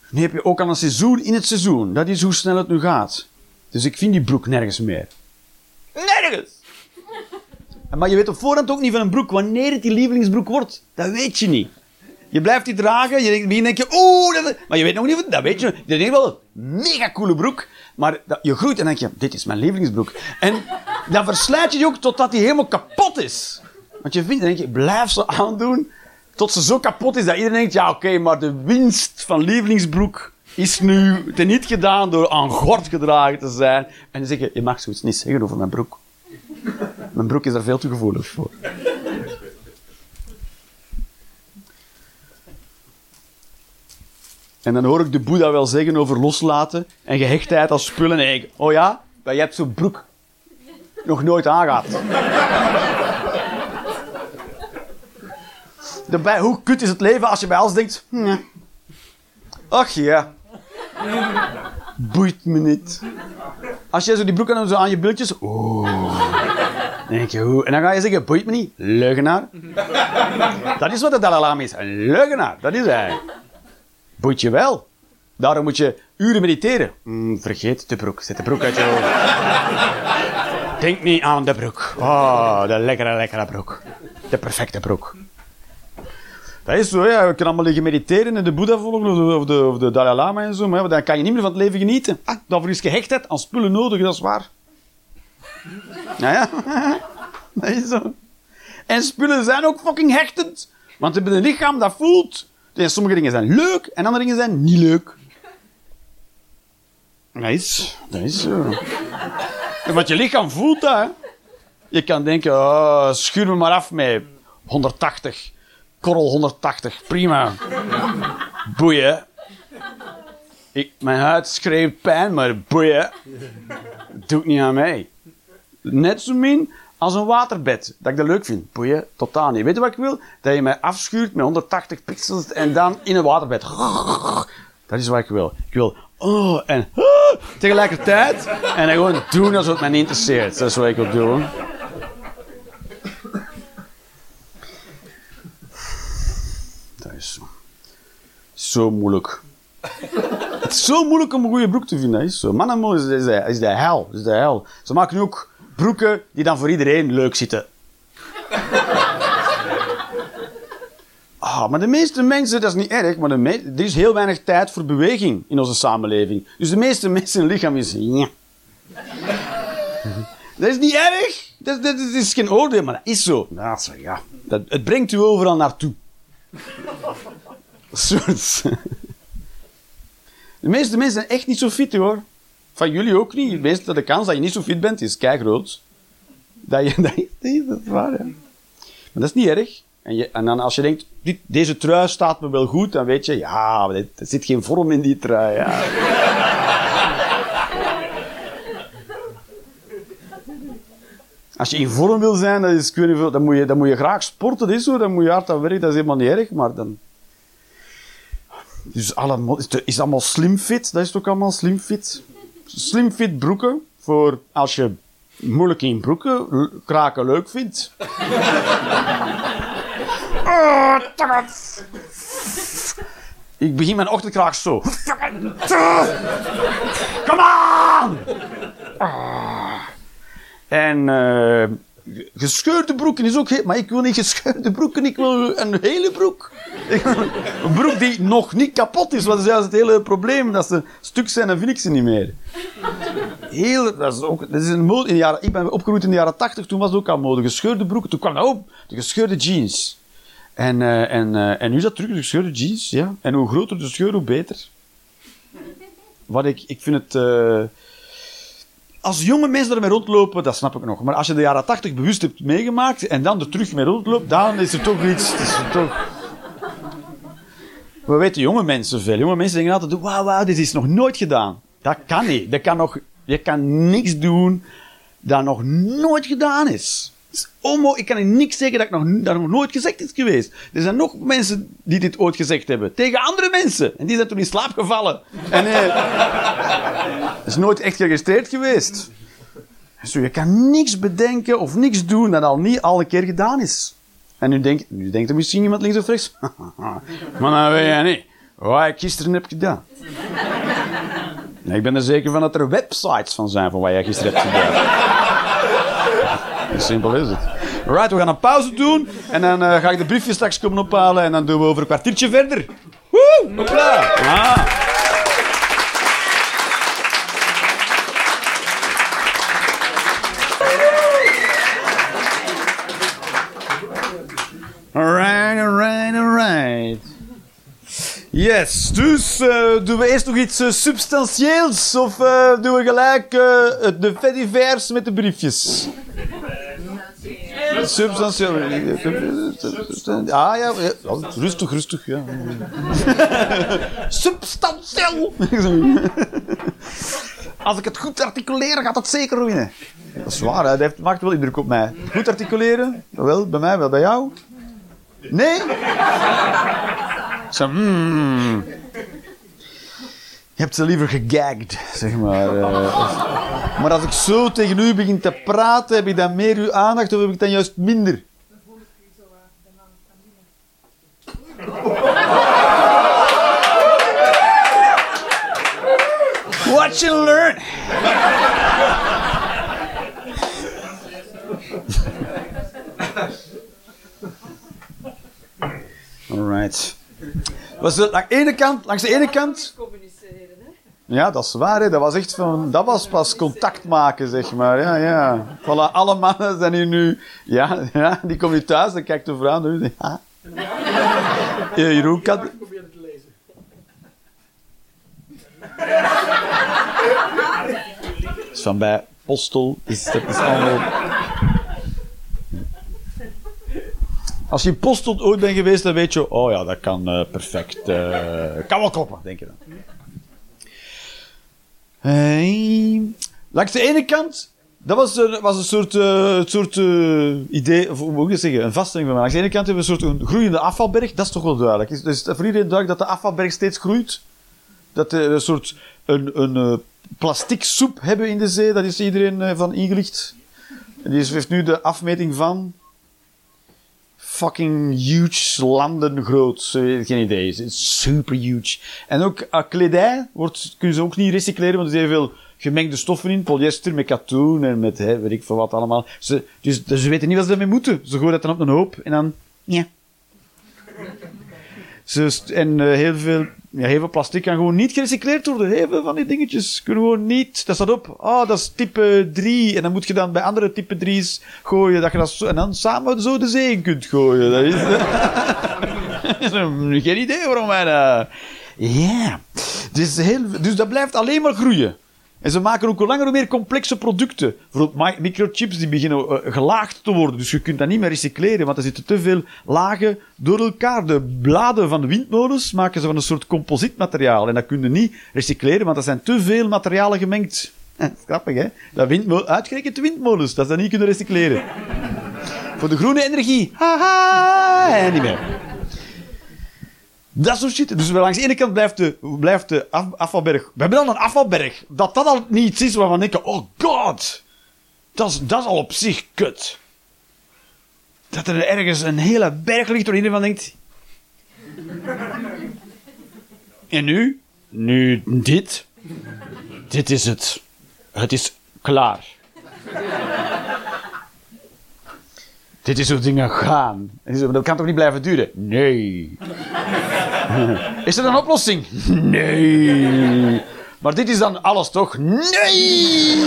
[SPEAKER 1] Nu heb je ook al een seizoen in het seizoen. Dat is hoe snel het nu gaat. Dus ik vind die broek nergens meer. Nergens! Maar je weet op voorhand ook niet van een broek wanneer het die lievelingsbroek wordt. Dat weet je niet. Je blijft die dragen, je denkt, denk je, oeh, dat, maar je weet nog niet, dat weet je. Je denkt wel, mega coole broek. Maar dat, je groeit en denk je, dit is mijn lievelingsbroek. En dan verslijt je die ook totdat die helemaal kapot is. Want je vindt, denk je, blijf ze aandoen tot ze zo kapot is dat iedereen denkt, ja oké, maar de winst van lievelingsbroek is nu teniet gedaan door aan gort gedragen te zijn. En dan zeg je, je mag zoiets niet zeggen over mijn broek. Mijn broek is daar veel te gevoelig voor. En dan hoor ik de Boeddha wel zeggen over loslaten en gehechtheid als spullen. En oh ja, maar je hebt zo'n broek nog nooit aangehad. Daarbij, hoe kut is het leven als je bij alles denkt... "Hm, Ach ja. Boeit me niet. Als jij zo die broek aan, zo aan je billetjes... Oeh. Dan denk je, hoe? En dan ga je zeggen, boeit me niet. Leugenaar. Dat is wat de Dalai Lama is. Een leugenaar. Dat is hij. Boeit je wel. Daarom moet je uren mediteren. Mm, vergeet de broek. Zet de broek uit je hoofd. Denk niet aan de broek. Oh, de lekkere, lekkere broek. De perfecte broek. Dat is zo, ja. We kunnen allemaal liggen mediteren en de Boeddha volgen of de, of de, of de Dalai Lama en zo. Maar dan kan je niet meer van het leven genieten. Ah, daarvoor is gehechtheid aan spullen nodig, dat is waar. Ja, ja. Dat is zo. En spullen zijn ook fucking hechtend. Want ze hebben een lichaam dat voelt. Sommige dingen zijn leuk en andere dingen zijn niet leuk. Dat is, dat is zo. Want je lichaam voelt hè. Je kan denken, oh, schuur me maar af met 180. Korrel 180, prima. Boeien. Ik, mijn huid schreeuwt pijn, maar boeien. Doet niet aan mij. Net zo min als een waterbed, dat ik dat leuk vind. Boeien, totaal niet. Weet je wat ik wil? Dat je mij afschuurt met 180 pixels en dan in een waterbed. Dat is wat ik wil. Ik wil oh en ah, tegelijkertijd en dan gewoon doen alsof het mij interesseert. Dat is wat ik wil doen. Dat is zo. Zo moeilijk. Het is zo moeilijk om een goede broek te vinden. Is zo. Mannenmol is, is, de, is de. Is de hel. Ze maken nu ook broeken die dan voor iedereen leuk zitten. Ah, maar de meeste mensen, dat is niet erg, maar er is heel weinig tijd voor beweging in onze samenleving. Dus de meeste mensen hun lichaam is... Ja. Dat is niet erg. Dat, is geen oordeel, maar dat is zo. Ja, zo, ja. Dat, het brengt u overal naartoe. Soort... De meeste mensen zijn echt niet zo fit, hoor. Van jullie ook niet. De meeste, de kans dat je niet zo fit bent, is kei. Dat je... Dat, is, waar, ja. Maar dat is niet erg. En, je, en dan als je denkt, deze trui staat me wel goed, dan weet je, ja, er zit geen vorm in die trui. Ja. Als je in vorm wil zijn, dat is, dan, moet je, dan moet je graag sporten, is zo, dan moet je hard aan werken, dat is helemaal niet erg, maar dan... Dus alle, is allemaal slim fit, dat is toch allemaal slim fit? Slim fit broeken, voor als je moeilijk in broeken kraken leuk vindt. Ik begin mijn ochtendkraag zo. Kom aan! En uh, gescheurde broeken is ook. Maar ik wil niet gescheurde broeken, ik wil een hele broek. een broek die nog niet kapot is, wat is juist het hele probleem. Dat ze stuk zijn, dan vind ik ze niet meer. Heel, dat is ook, dat is een mode, in de jaren, ik ben opgegroeid in de jaren 80, toen was het ook al mode. Gescheurde broeken, toen kwam dat. De gescheurde jeans. En, uh, en, uh, en nu is dat terug, de gescheurde jeans, ja. En hoe groter de scheur, hoe beter. Wat ik, ik vind het... Uh, als jonge mensen ermee rondlopen, dat snap ik nog. Maar als je de jaren 80 bewust hebt meegemaakt en dan er terug mee rondloopt, dan is er toch iets. Is toch... We weten jonge mensen veel. Jonge mensen denken altijd: wauw, wauw, dit is nog nooit gedaan. Dat kan niet. Dat kan nog, je kan niks doen dat nog nooit gedaan is. Omo, ik kan je niks zeggen dat, ik nog, nooit gezegd is geweest. Er zijn nog mensen die dit ooit gezegd hebben. Tegen andere mensen. En die zijn toen in slaap gevallen. En eh, is nooit echt geregistreerd geweest. Dus je kan niks bedenken of niks doen dat al niet al een keer gedaan is. En nu denkt, nu denkt er misschien iemand links of rechts. maar dan weet je niet wat ik gisteren heb gedaan. ik ben er zeker van dat er websites van zijn van wat jij gisteren hebt gedaan. Simpel is het. Alright, we gaan een pauze doen. En dan uh, ga ik de briefjes straks komen ophalen. En dan doen we over een kwartiertje verder. Woe! Hopla! Ah. Alright, alright, alright. Yes, dus uh, doen we eerst nog iets uh, substantieels of uh, doen we gelijk de fedivers met de briefjes? Substantieel. Ah ja, rustig, rustig. Ja. Substantieel. Als ik het goed articuleer, gaat het zeker winnen. Dat is waar, hè? dat maakt wel indruk op mij. Goed articuleren? Wel, bij mij, wel bij jou? Nee? Zo, mm. Je hebt ze liever gegagd, zeg maar. Uh, maar als ik zo tegen u begin te praten, heb ik dan meer uw aandacht of heb ik dan juist minder? Watch and learn. Alright. Was het, langs, de ene kant, langs de ene kant. Ja, dat is waar. Hè. Dat was echt van. Dat was pas contact maken, zeg maar. Ja, ja. Voilà, alle mannen zijn hier nu. Ja, ja die komt nu thuis, dan kijkt de vrouw nu. Ja. ja Jeroen kan.
[SPEAKER 3] Probeer het te lezen.
[SPEAKER 1] is van bij Postel. Is, dat is allemaal. Als je in Postel ooit bent geweest, dan weet je, oh ja, dat kan uh, perfect. Uh, kan wel kloppen, denk je dan. Hey. Langs de ene kant, dat was een, was een soort, idee, of hoe moet ik zeggen, een vaststelling van mij. Langs de ene kant hebben we een soort een groeiende afvalberg, dat is toch wel duidelijk. Is, dus voor iedereen duidelijk dat de afvalberg steeds groeit? Dat we een soort een, een plastic soep hebben in de zee, dat is iedereen van ingelicht. Die heeft nu de afmeting van fucking huge landen groot. Geen idee. Het is super huge. En ook uh, kledij wordt, kunnen ze ook niet recycleren, want er zijn veel gemengde stoffen in. Polyester met katoen en met, hè, weet ik veel wat allemaal. Ze, dus, dus ze weten niet wat ze ermee moeten. Ze gooien dat dan op een hoop en dan, ja. Ze, en uh, heel veel ja, heel veel plastic kan gewoon niet gerecycleerd worden. Heel van die dingetjes kunnen gewoon niet. Dat staat op. Oh, dat is type 3. En dan moet je dan bij andere type 3's gooien. Dat je dat zo, en dan samen zo de zee in kunt gooien. Dat is, geen idee waarom wij dat... Ja. Dus, heel, dus dat blijft alleen maar groeien. En ze maken ook hoe langer hoe meer complexe producten. Bijvoorbeeld mi- microchips die beginnen eh, gelaagd te worden. Dus je kunt dat niet meer recycleren, want er zitten te veel lagen door elkaar. De bladen van de windmolens maken ze van een soort composietmateriaal. En dat kun je niet recycleren, want er zijn te veel materialen gemengd. Is grappig, hè? Dat windmol uitgerekend de windmolens, dat ze dat niet kunnen recycleren. Voor de groene energie. Haha! En niet meer. Dat soort shit. Dus langs de ene kant blijft de, blijft de af- afvalberg... We hebben dan een afvalberg. Dat dat al niet iets is waarvan we denken... Oh god! Dat is, dat is al op zich kut. Dat er ergens een hele berg ligt waar iedereen van denkt... En nu? Nu dit. Dit is het. Het is klaar. Dit is hoe dingen gaan. En Dat kan toch niet blijven duren? Nee. Is er een oplossing? Nee. Maar dit is dan alles toch? Nee.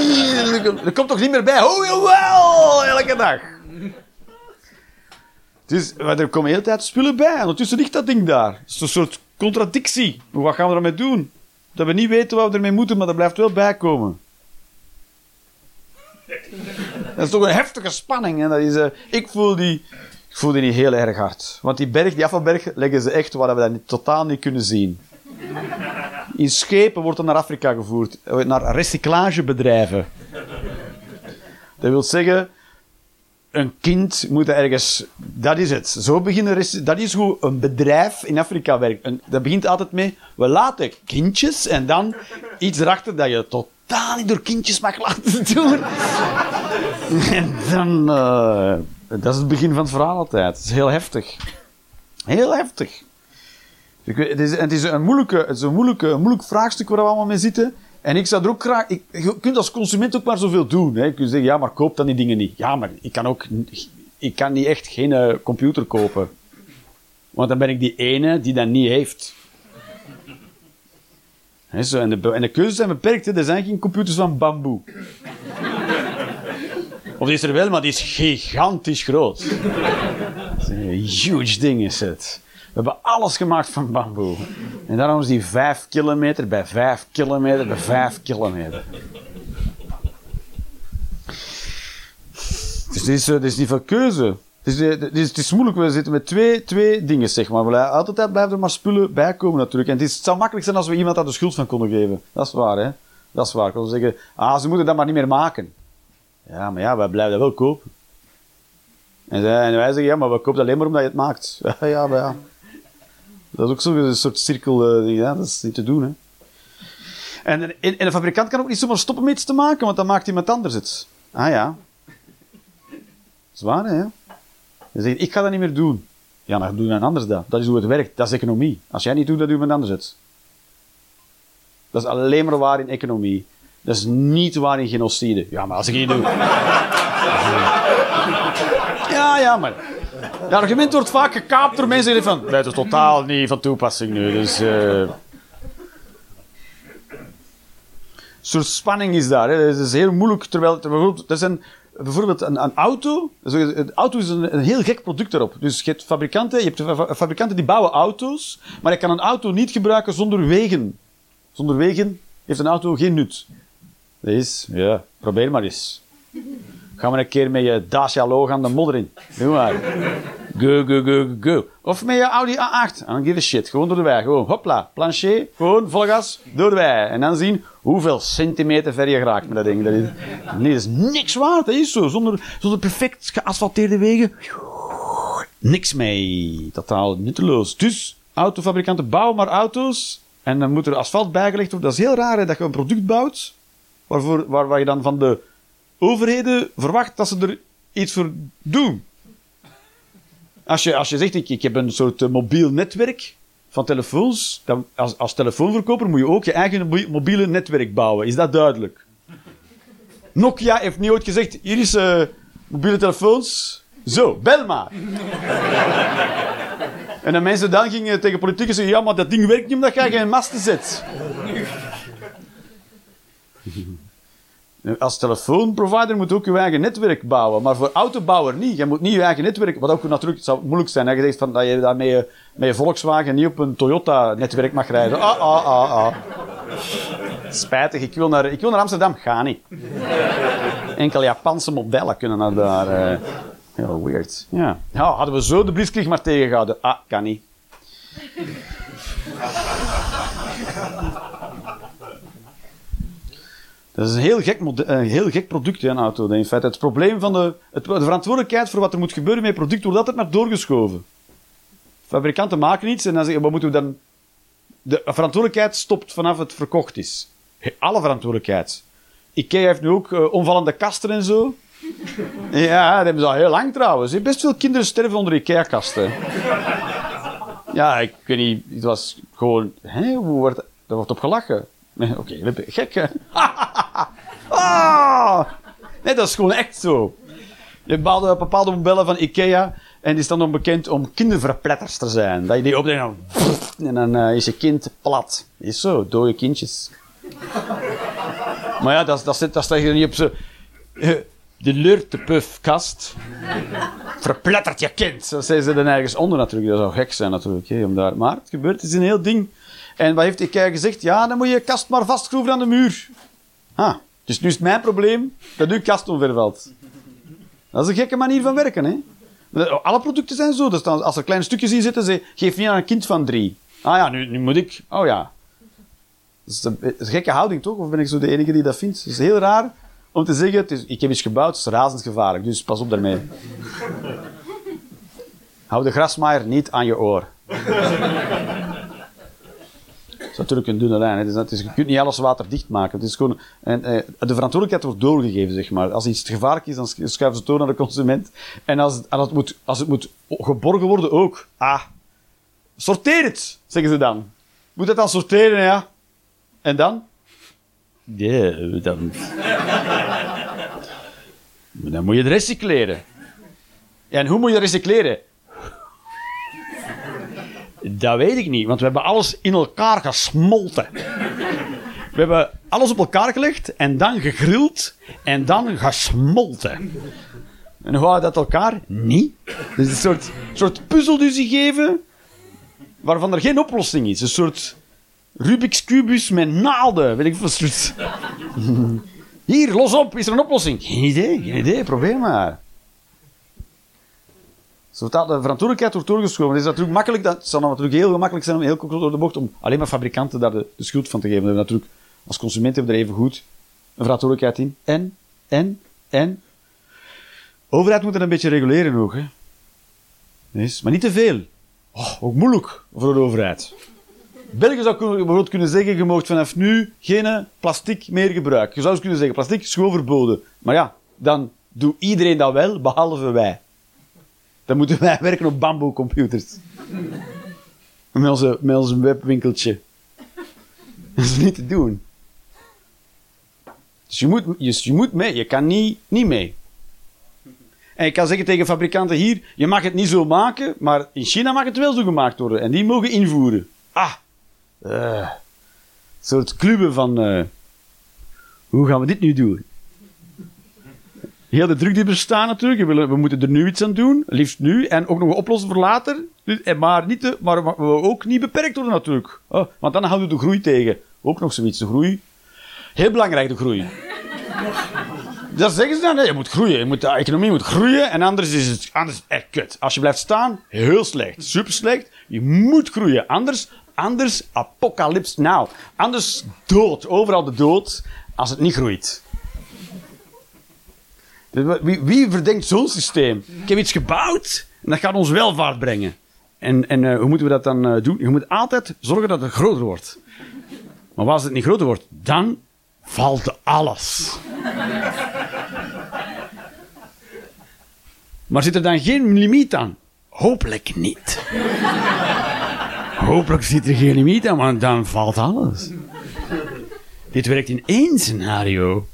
[SPEAKER 1] Er komt- toch niet meer bij? Oh jawel, elke dag. Dus maar er komen de hele tijd spullen bij. Ondertussen ligt dat ding daar. Het is een soort contradictie. Wat gaan we ermee doen? Dat we niet weten wat we ermee moeten, maar er blijft wel bijkomen. Dat is toch een heftige spanning. En dat is, eh, ik, voel die, ik voel die heel erg hard. Want die berg, die afvalberg, leggen ze echt waar we dat niet, totaal niet kunnen zien. In schepen wordt er naar Afrika gevoerd. eh, Naar recyclagebedrijven. Dat wil zeggen, een kind moet ergens... Dat is het. Zo beginnen dat is hoe een bedrijf in Afrika werkt. Dat begint altijd mee, we laten kindjes en dan iets erachter dat je totaal niet door kindjes mag laten doen. En dan... eh, dat is het begin van het verhaal altijd. Het is heel heftig. Heel heftig. Het is, het is, een, moeilijke, het is een, moeilijke, moeilijk vraagstuk waar we allemaal mee zitten. En ik zou er ook graag... Ik, je kunt als consument ook maar zoveel doen. Hè. Je kunt zeggen, ja, maar koop dan die dingen niet. Ja, maar ik kan ook... Ik kan niet echt geen eh, computer kopen. Want dan ben ik die ene die dat niet heeft. Zo, en, de, en keuzes zijn beperkt. Er zijn geen computers van bamboe. Of die is er wel, maar die is gigantisch groot. Een huge ding is het. We hebben alles gemaakt van bamboe. En daarom is die 5 kilometer bij 5 kilometer bij 5 kilometer. Dus er is, is niet veel keuze. Het is, eh, het is, het is moeilijk, we zitten met twee, twee dingen, zeg maar. We Altijd blijven er maar spullen bijkomen natuurlijk. En het, is, zou makkelijk zijn als we iemand daar de schuld van konden geven. Dat is waar, hè. Dat is waar. Ik zeggen, ah, ze moeten dat maar niet meer maken. Ja, maar ja, wij blijven dat wel kopen. En, wij zeggen, ja, maar we kopen alleen maar omdat je het maakt. Ja, ja, maar ja. Dat is ook zo'n soort cirkel, eh, ja, dat is niet te doen, hè. En, en, en een fabrikant kan ook niet zomaar stoppen met iets te maken, want dan maakt iemand anders het. Ah ja. Zwaar, hè? Ik ga dat niet meer doen. Ja, dan doet iemand anders dat. Dat is hoe het werkt. Dat is economie. Als jij niet doet, dan doet iemand anders het. Dat is alleen maar waar in economie. Dat is niet waar in genocide. Ja, maar als ik niet doe... Ja, ja, maar... Het argument wordt vaak gekaapt door mensen die van... Dat is totaal niet van toepassing nu, dus... eh Een soort spanning is daar. Hè. Het is heel moeilijk, terwijl... bijvoorbeeld, er zijn bijvoorbeeld een, een auto... Een auto is een, een heel gek product daarop. Dus je hebt fabrikanten, je hebt fa- fabrikanten die bouwen auto's, maar je kan een auto niet gebruiken zonder wegen. Zonder wegen heeft een auto geen nut. Dat is, ja, probeer maar eens. Ga maar een keer met je Dacia Logan de modder in. Doe maar. Go, go, go, go. Of met je Audi A8. I don't give a shit. Gewoon door de wei. Gewoon, hopla. Plancher. Gewoon, vol gas. Door de wei. En dan zien hoeveel centimeter ver je geraakt met dat ding. Dat is, nee, dat is niks waard. Dat is zo. Zonder, zonder perfect geasfalteerde wegen. Niks mee. Totaal nutteloos. Dus, autofabrikanten bouwen maar auto's. En dan moet er asfalt bijgelegd worden. Dat is heel raar dat je een product bouwt. Waarvoor, waar, waar je dan van de overheden verwacht dat ze er iets voor doen. Als je, als je zegt, ik, ik heb een soort eh, mobiel netwerk van telefoons, dan als, als telefoonverkoper moet je ook je eigen mobi- mobiele netwerk bouwen. Is dat duidelijk? Nokia heeft niet ooit gezegd, hier is eh, mobiele telefoons. Zo, bel maar. En de mensen dan gingen tegen politici zeggen, ja, maar dat ding werkt niet omdat jij geen masten zet. Als telefoonprovider moet ook je eigen netwerk bouwen, maar voor autobouwer niet. Je moet niet je eigen netwerk, wat ook natuurlijk zou moeilijk zijn. Dat je zegt van, dat je daar met je, Volkswagen niet op een Toyota-netwerk mag rijden. Ah, ah, ah, ah. Spijtig, ik wil naar, ik wil naar Amsterdam. Ga niet. Enkel Japanse modellen kunnen naar daar. eh. Heel weird. Ja. hadden we zo de blitzkrieg maar tegengehouden. Ah, kan niet. Dat is een heel gek, een heel gek product, een auto. In feite, het probleem van de, het, de verantwoordelijkheid voor wat er moet gebeuren met het product wordt altijd maar doorgeschoven. Fabrikanten maken iets en dan zeggen wat moeten we dan... De verantwoordelijkheid stopt vanaf het verkocht is. Alle verantwoordelijkheid. Ikea heeft nu ook eh, omvallende kasten en zo. Ja, dat hebben ze al heel lang trouwens. Best veel kinderen sterven onder Ikea-kasten. Ja, ik weet niet. Het was gewoon... Hè, hoe wordt... Daar wordt op gelachen. Oké, ben- gek hè. ah! Nee, dat is gewoon echt zo. Je hebt bepaalde, modellen van Ikea en die staan dan bekend om kinderverpletters te zijn. Dat je die opneemt en dan, en dan eh, is je kind plat. Is zo, dode kindjes. maar ja, dat, dat, dat staat je niet op zo. eh, de Lurtepuf-kast. Verplettert je kind. Dat zeggen ze dan ergens onder natuurlijk. Dat zou gek zijn natuurlijk. Hè, om daar. Maar het gebeurt, het is een heel ding. En wat heeft Ikea gezegd? Ja, dan moet je je kast maar vastschroeven aan de muur. Ah, dus nu is het mijn probleem dat uw kast omvervalt. Dat is een gekke manier van werken, hè? Alle producten zijn zo. Dus als er kleine stukjes in zitten, ze geef niet aan een kind van drie. Ah ja, nu, moet ik. Oh ja. Dat is een, dat is een gekke houding, toch? Of ben ik zo de enige die dat vindt? Het is heel raar om te zeggen, het is, ik heb iets gebouwd, het is razendsgevaarlijk, dus pas op daarmee. Hou de grasmaaier niet aan je oor. Dat is natuurlijk een dunne lijn. Het is, het is- je kunt niet alles waterdicht maken. Het is gewoon, en, eh, de verantwoordelijkheid wordt doorgegeven, zeg maar. Als iets gevaarlijk is, dan sch- schuiven ze het door naar de consument. En als, het- moet, als het moet geborgen worden, ook. Ah, sorteer het, zeggen ze dan. Moet het dan sorteren, ja. En dan? Ja, dan... dan moet je het recycleren. En hoe moet je het recycleren? Dat weet ik niet, want we hebben alles in elkaar gesmolten. We hebben alles op elkaar gelegd en dan gegrild en dan gesmolten. En hoe dat elkaar? Niet. Dus een soort, soort puzzel die geven waarvan er geen oplossing is. Een soort Rubik's Cubus met naalden. Weet ik veel. Hier, los op, is er een oplossing? Geen idee, geen idee, probeer maar. Zo dat de verantwoordelijkheid wordt doorgeschoven. Het is natuurlijk makkelijk, dat zal dan natuurlijk heel gemakkelijk zijn om heel kort door de bocht om alleen maar fabrikanten daar de, schuld van te geven. Natuurlijk, als consumenten hebben er even goed een verantwoordelijkheid in. En, en, en. Overheid moet er een beetje reguleren ook, hè. Yes, maar niet te veel. Oh, ook moeilijk voor de overheid. België zou bijvoorbeeld kunnen zeggen, je mag vanaf nu geen plastic meer gebruiken. Je zou eens kunnen zeggen, plastic is gewoon verboden. Maar ja, dan doet iedereen dat wel, behalve wij. Dan moeten wij werken op bamboecomputers. Met onze, met onze webwinkeltje. Dat is niet te doen. Dus je moet, je, je moet mee, je kan niet, niet mee. En je kan zeggen tegen fabrikanten hier, je mag het niet zo maken, maar in China mag het wel zo gemaakt worden. En die mogen invoeren. Ah, eh, een soort clubben van, eh, hoe gaan we dit nu doen? Heel de druk die bestaat natuurlijk. We, willen, we moeten er nu iets aan doen, liefst nu, en ook nog oplossen voor later. Dus, en maar, niet te, maar we ook niet beperkt worden natuurlijk. Oh, want dan houden we de groei tegen. Ook nog zoiets, de groei. Heel belangrijk, de groei. Dat zeggen ze dan. Nee, je moet groeien. Je moet, de economie moet groeien. En anders is het anders echt kut. Als je blijft staan, heel slecht. Super slecht. Je moet groeien. Anders, anders apocalypse now. Anders dood. Overal de dood. Als het niet groeit. Wie, wie verdenkt zo'n systeem? Ik heb iets gebouwd en dat gaat ons welvaart brengen. En, en eh, hoe moeten we dat dan eh, doen? Je moet altijd zorgen dat het groter wordt. Maar als het niet groter wordt, dan valt alles. Maar zit er dan geen limiet aan? Hopelijk niet. Hopelijk zit er geen limiet aan, want dan valt alles. Dit werkt in één scenario.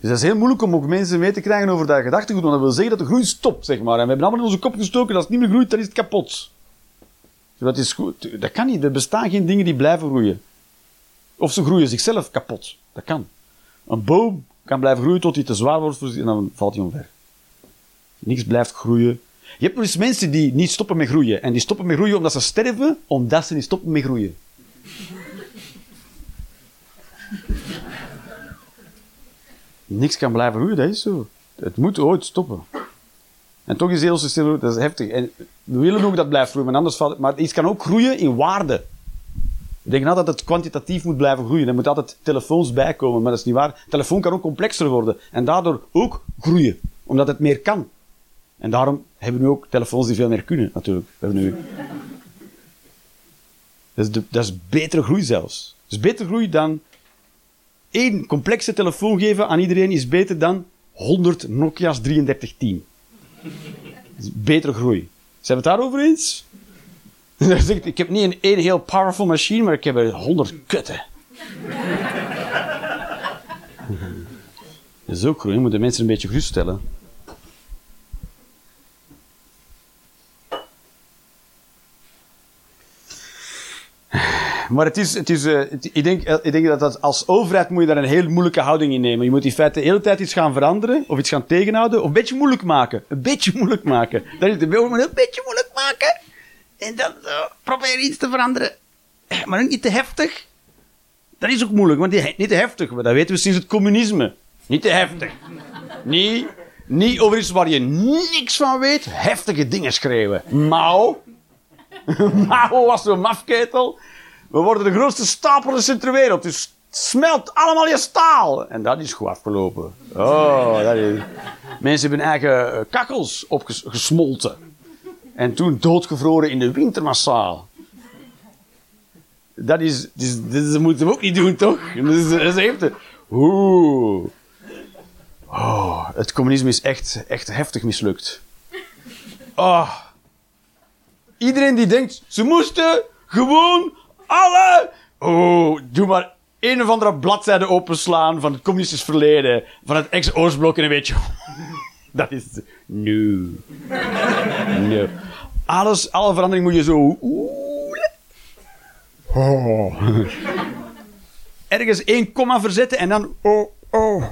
[SPEAKER 1] Dus dat is heel moeilijk om ook mensen mee te krijgen over dat gedachtegoed, want dat wil zeggen dat de groei stopt, zeg maar. En we hebben allemaal in onze kop gestoken, als het niet meer groeit, dan is het kapot. Dus dat is goed. Dat kan niet. Er bestaan geen dingen die blijven groeien. Of ze groeien zichzelf kapot. Dat kan. Een boom kan blijven groeien tot hij te zwaar wordt voor en dan valt hij omver. Niks blijft groeien. Je hebt nog eens mensen die niet stoppen met groeien. En die stoppen met groeien omdat ze sterven, omdat ze niet stoppen met groeien. Niks kan blijven groeien, dat is zo. Het moet ooit stoppen. En toch is heel systeem, dat is heftig. En we willen ook dat blijft groeien, maar anders valt. Maar iets kan ook groeien in waarde. Ik denk altijd dat het kwantitatief moet blijven groeien. Er moet altijd telefoons bijkomen, maar dat is niet waar. telefoon kan ook complexer worden en daardoor ook groeien, omdat het meer kan. En daarom hebben we nu ook telefoons die veel meer kunnen, natuurlijk. We hebben nu... dat, is dat is betere groei zelfs. Dat is betere groei dan één complexe telefoon geven aan iedereen is beter dan 100 Nokia's 3310. Dat is betere groei. Zijn we het daarover eens? Ik heb niet een één heel powerful machine, maar ik heb er 100 kutten. Dat is ook groei. Je moet de mensen een beetje geruststellen. Maar het is, het is, het, ik, denk, ik denk dat, dat als overheid moet je daar een heel moeilijke houding in nemen. Je moet in feite de hele tijd iets gaan veranderen, of iets gaan tegenhouden, of een beetje moeilijk maken. Een beetje moeilijk maken. Dat is de wil, een beetje moeilijk maken. En dan uh, probeer iets te veranderen. Maar niet te heftig. Dat is ook moeilijk, want die, niet te heftig. Maar dat weten we sinds het communisme. Niet te heftig. Niet, niet over iets waar je niks van weet, heftige dingen schreeuwen. Mao. Mao was zo'n mafketel. We worden de grootste stapelers ter wereld. Dus smelt allemaal je staal. En dat is goed afgelopen. Oh, dat is... Mensen hebben eigen eh, kakkels opgesmolten. En toen doodgevroren in de winter massaal. Dat is, dat, dat moeten we ook niet doen, toch? Dat is, echt... Oeh. Oh, het communisme is echt, echt heftig mislukt. Oh. Iedereen die denkt, ze moesten gewoon alle... Oh, doe maar een of andere bladzijde openslaan van het communistisch verleden, van het ex-Oostblok en een beetje... Dat is... Nu. No. Alles, alle verandering moet je zo... Oh. Ergens één komma verzetten en dan... Oh, oh.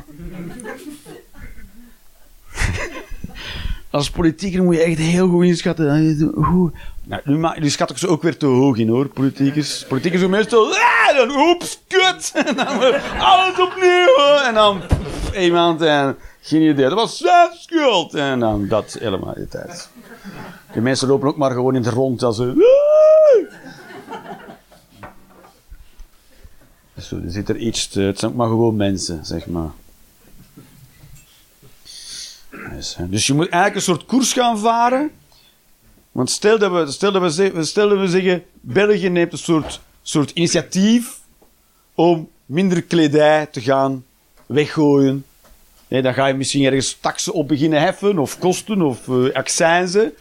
[SPEAKER 1] Als politieker moet je echt heel goed inschatten. Hoe, nou, nu, ma- nu schat ik ze ook weer te hoog in hoor, politiekers. Politiekers doen meestal, ah, dan oeps, kut. En dan alles opnieuw. En dan pff, iemand en geen idee. Dat was zijn schuld. En dan dat helemaal de tijd. De mensen lopen ook maar gewoon in het rond als ze. Zo, er zit er iets Het zijn ook maar gewoon mensen, zeg maar. Dus je moet eigenlijk een soort koers gaan varen. Want stel dat we, stel we, dat we zeggen, België neemt een soort, soort initiatief om minder kledij te gaan weggooien. Dan ga je misschien ergens taxen op beginnen heffen, of kosten, of uh, accijnzen.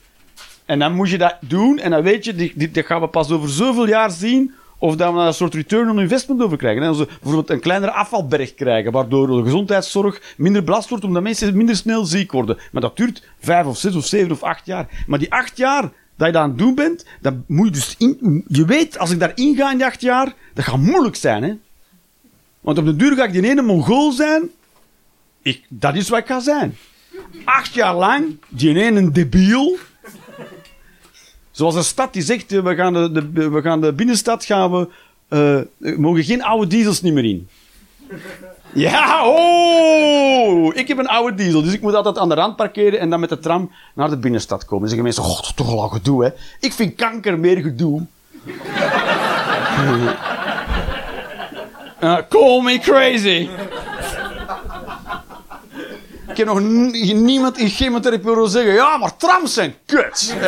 [SPEAKER 1] En dan moet je dat doen, en dan weet je, dat gaan we pas over zoveel jaar zien, of dat we daar een soort return on investment over krijgen. En als we bijvoorbeeld een kleinere afvalberg krijgen, waardoor de gezondheidszorg minder belast wordt, omdat mensen minder snel ziek worden. Maar dat duurt vijf of zes of zeven of acht jaar. Maar die acht jaar dat je dat aan het doen bent, dat moet je dus in, je weet, als ik daarin ga in die acht jaar, dat gaat moeilijk zijn, hè. Want op de duur ga ik die ene Mongool zijn, ik, dat is wat ik ga zijn. Acht jaar lang, die ene debiel, Zoals een stad die zegt, eh, we gaan de, we gaan de binnenstad gaan we, uh, mogen geen oude diesels niet meer in. Ja, oh! Ik heb een oude diesel, dus ik moet altijd aan de rand parkeren en dan met de tram naar de binnenstad komen. Dan zeggen mensen, god, toch al gedoe, hè. Ik vind kanker meer gedoe. uh, call me crazy. Ik heb nog niemand in chemotherapie horen zeggen: ja, maar trams zijn kut. Uh.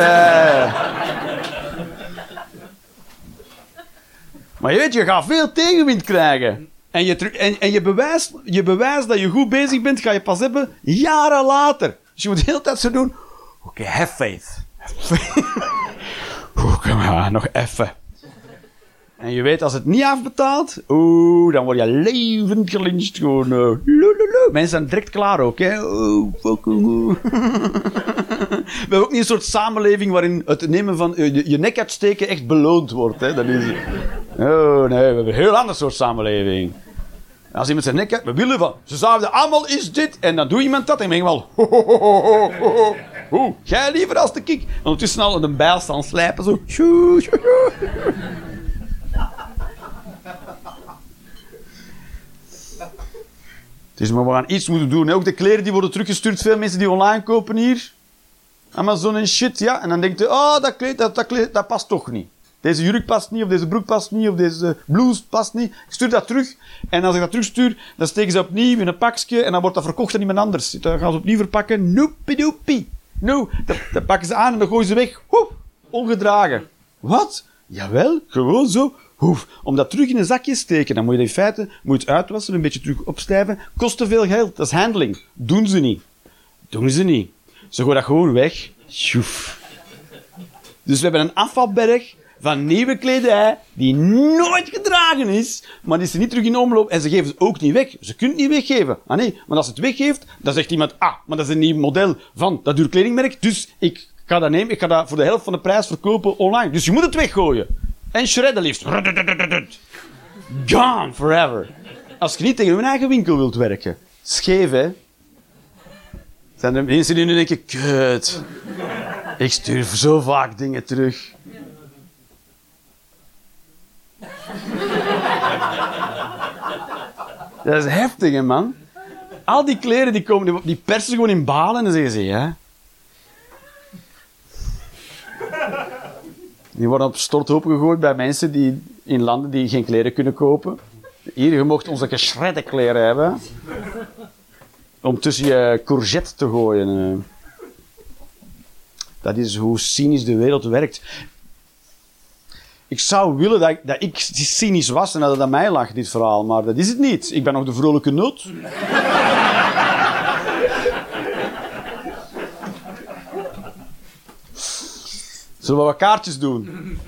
[SPEAKER 1] maar je weet, je gaat veel tegenwind krijgen. En je, en, en je, bewijst, je bewijst dat je goed bezig bent, ga je pas hebben jaren later. Dus je moet de hele tijd zo doen: oké, okay, have faith. Kom maar, nog even. En je weet, als het niet afbetaalt, oeh, dan word je levend gelyncht. Gewoon, lululu. Mensen zijn direct klaar ook, hè. We hebben ook niet een soort samenleving waarin het nemen van eh, je, nek uitsteken echt beloond wordt, hè. Dat is... Oh, nee, we hebben een heel ander soort samenleving. Als iemand zijn nek uit, we willen van, ze zouden allemaal is dit, en dan doet iemand dat, en dan wel, ho, jij liever als de kik. En ondertussen al een bijl staan slijpen, zo. Dus we gaan iets moeten doen. Ook de kleren die worden teruggestuurd. Veel mensen die online kopen hier. Amazon en shit, ja. En dan denkt je, oh, dat kleed, dat, dat, kleed, dat past toch niet. Deze jurk past niet, of deze broek past niet, of deze blouse past niet. Ik stuur dat terug. En als ik dat terugstuur, dan steken ze opnieuw in een pakje. En dan wordt dat verkocht aan iemand anders. Dan gaan ze opnieuw verpakken. Noepidoepie. No. Dat, dat pakken ze aan en dan gooien ze weg. Hoep. Ongedragen. Wat? Jawel, gewoon zo. Hoef. Om dat terug in een zakje te steken, dan moet je in feite moet uitwassen, een beetje terug opstijven. Kost te veel geld. Dat is handling. Doen ze niet. Doen ze niet. Ze gooien dat gewoon weg. Dus we hebben een afvalberg van nieuwe kledij die nooit gedragen is, maar die ze niet terug in omloop en ze geven ze ook niet weg. Ze kunnen het niet weggeven. Ah nee, maar als het weggeeft, dan zegt iemand, ah, maar dat is een nieuw model van dat duur kledingmerk, dus ik ga dat nemen, ik ga dat voor de helft van de prijs verkopen online. Dus je moet het weggooien. En shredden liefst. Gone forever. Als je niet tegen hun eigen winkel wilt werken. Scheef, hè? Zijn er mensen die nu denken, kut. Ik stuur zo vaak dingen terug. Dat is heftig, hè, man. Al die kleren die komen, die persen gewoon in balen en dan zeggen ze, ja. Die worden op storthoop gegooid bij mensen die in landen die geen kleren kunnen kopen. Hier, je mocht onze geschredde kleren hebben. Om tussen je courgette te gooien. eh. Dat is hoe cynisch de wereld werkt. Ik zou willen dat ik, dat ik cynisch was en dat het aan mij lag, dit verhaal. Maar dat is het niet. Ik ben nog de vrolijke noot. Zullen we wat kaartjes doen?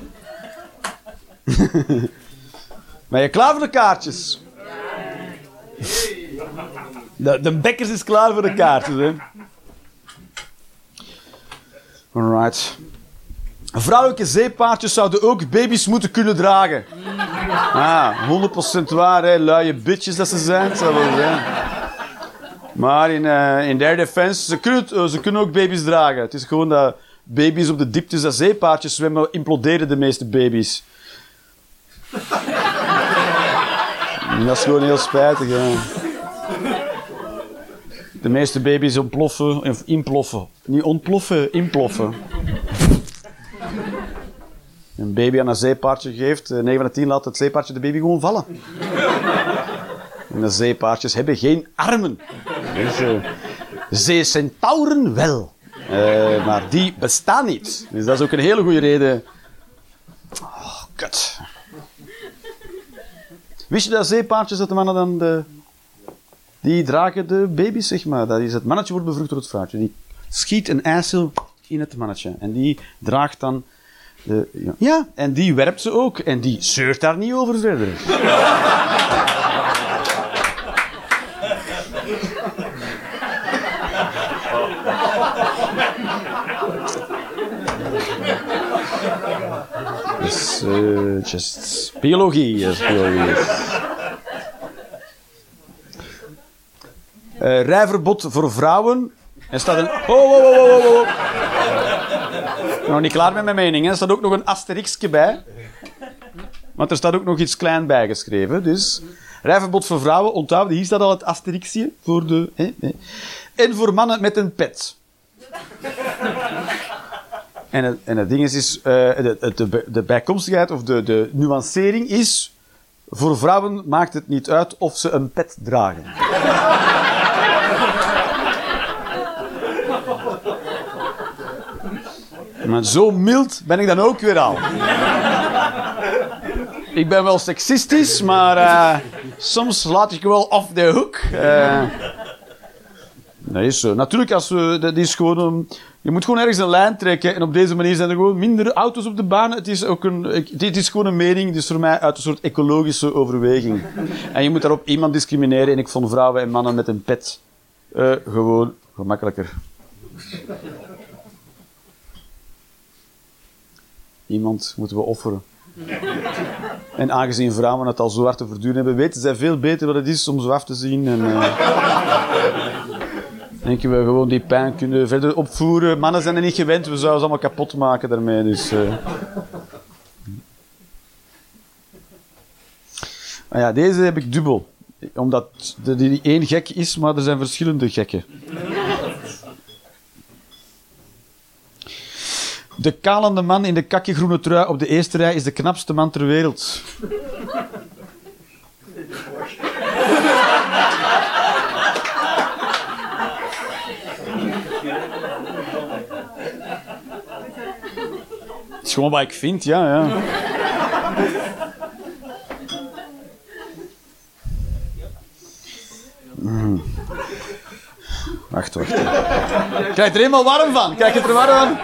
[SPEAKER 1] ben je klaar voor de kaartjes? De, de Bekkers is klaar voor de kaartjes, hè? Alright. Vrouwelijke zeepaardjes zouden ook baby's moeten kunnen dragen. Ah, 100% waar, hè. Luie bitches dat ze zijn, zou wel. Maar in, eh in their defense, ze kunnen, ze kunnen ook baby's dragen. Het is gewoon dat baby's op de dieptes dat zeepaardjes zwemmen, imploderen de meeste baby's. Dat is gewoon heel spijtig. De meeste baby's ontploffen, of imploffen. Niet ontploffen, imploffen. Een baby aan een zeepaardje geeft, eh, 9 van de 10 laat het zeepaardje de baby gewoon vallen. En de zeepaardjes hebben geen armen. Dus, eh, zeecentauren wel. Eh, maar die bestaan niet. Dus dat is ook een hele goede reden. Oh, kut. Wist je dat zeepaardjes, dat de mannen dan de... Die dragen de baby's, zeg maar. Dat is het mannetje wordt bevrucht door het vrouwtje. Die schiet een eicel in het mannetje. En die draagt dan... De, ja. ja, en die werpt ze ook. En die zeurt daar niet over verder. Eh, just biologie, is biologie. Eh, rijverbod voor vrouwen. Er staat een... Oh, oh, oh, oh, oh, oh. Nog niet klaar met mijn mening. Er staat ook nog een asterixje bij. Want er staat ook nog iets klein bijgeschreven. Dus rijverbod voor vrouwen, onthouden. Hier staat al het asterixje voor de... Hè, hè. En voor mannen met een pet. En het, en het ding is, is eh, de, de, de, de bijkomstigheid of de, de nuancering is... Voor vrouwen maakt het niet uit of ze een pet dragen. Maar zo mild ben ik dan ook weer al. Ik ben wel seksistisch, maar eh, soms laat ik wel off the hook. Eh, dat is zo. Natuurlijk, als we, dat is gewoon een, Je moet gewoon ergens een lijn trekken en op deze manier zijn er gewoon minder auto's op de baan. Het is, ook een, dit is gewoon een mening, dus voor mij uit een soort ecologische overweging. En je moet daarop iemand discrimineren en ik vond vrouwen en mannen met een pet eh, gewoon gemakkelijker. Iemand moeten we offeren. En aangezien vrouwen het al zo hard te verduren hebben, weten zij veel beter wat het is om zo te zien. En, eh, denken we gewoon die pijn kunnen verder opvoeren. Mannen zijn er niet gewend, we zouden ze allemaal kapot maken daarmee. Dus, eh. Ja, deze heb ik dubbel. Omdat er die één gek is, maar er zijn verschillende gekken. De kalende man in de kakjegroene trui op de eerste rij is de knapste man ter wereld. Gewoon wat ik vind, ja, ja. Mm. Wacht, wacht. Krijg je er helemaal warm van? Krijg je er warm van?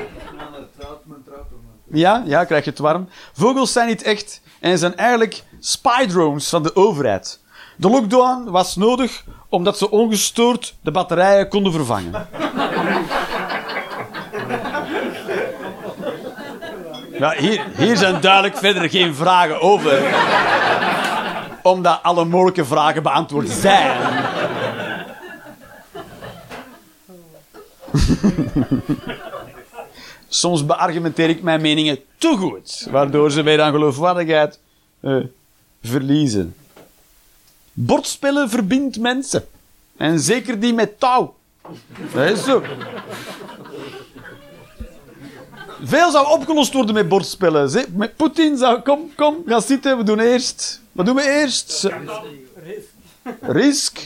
[SPEAKER 1] Ja, ja, krijg je het warm. Vogels zijn niet echt en zijn eigenlijk spy drones van de overheid. De lockdown was nodig omdat ze ongestoord de batterijen konden vervangen. Ja, hier, zijn duidelijk verder geen vragen over. Omdat alle mogelijke vragen beantwoord zijn. Soms beargumenteer ik mijn meningen te goed, waardoor ze mij aan geloofwaardigheid eh, verliezen. Bordspellen verbindt mensen. En zeker die met touw. Dat is zo. Veel zou opgelost worden met bordspellen. Met Poetin zou... Kom, kom, ga zitten. We doen eerst... Wat doen we eerst? Risk.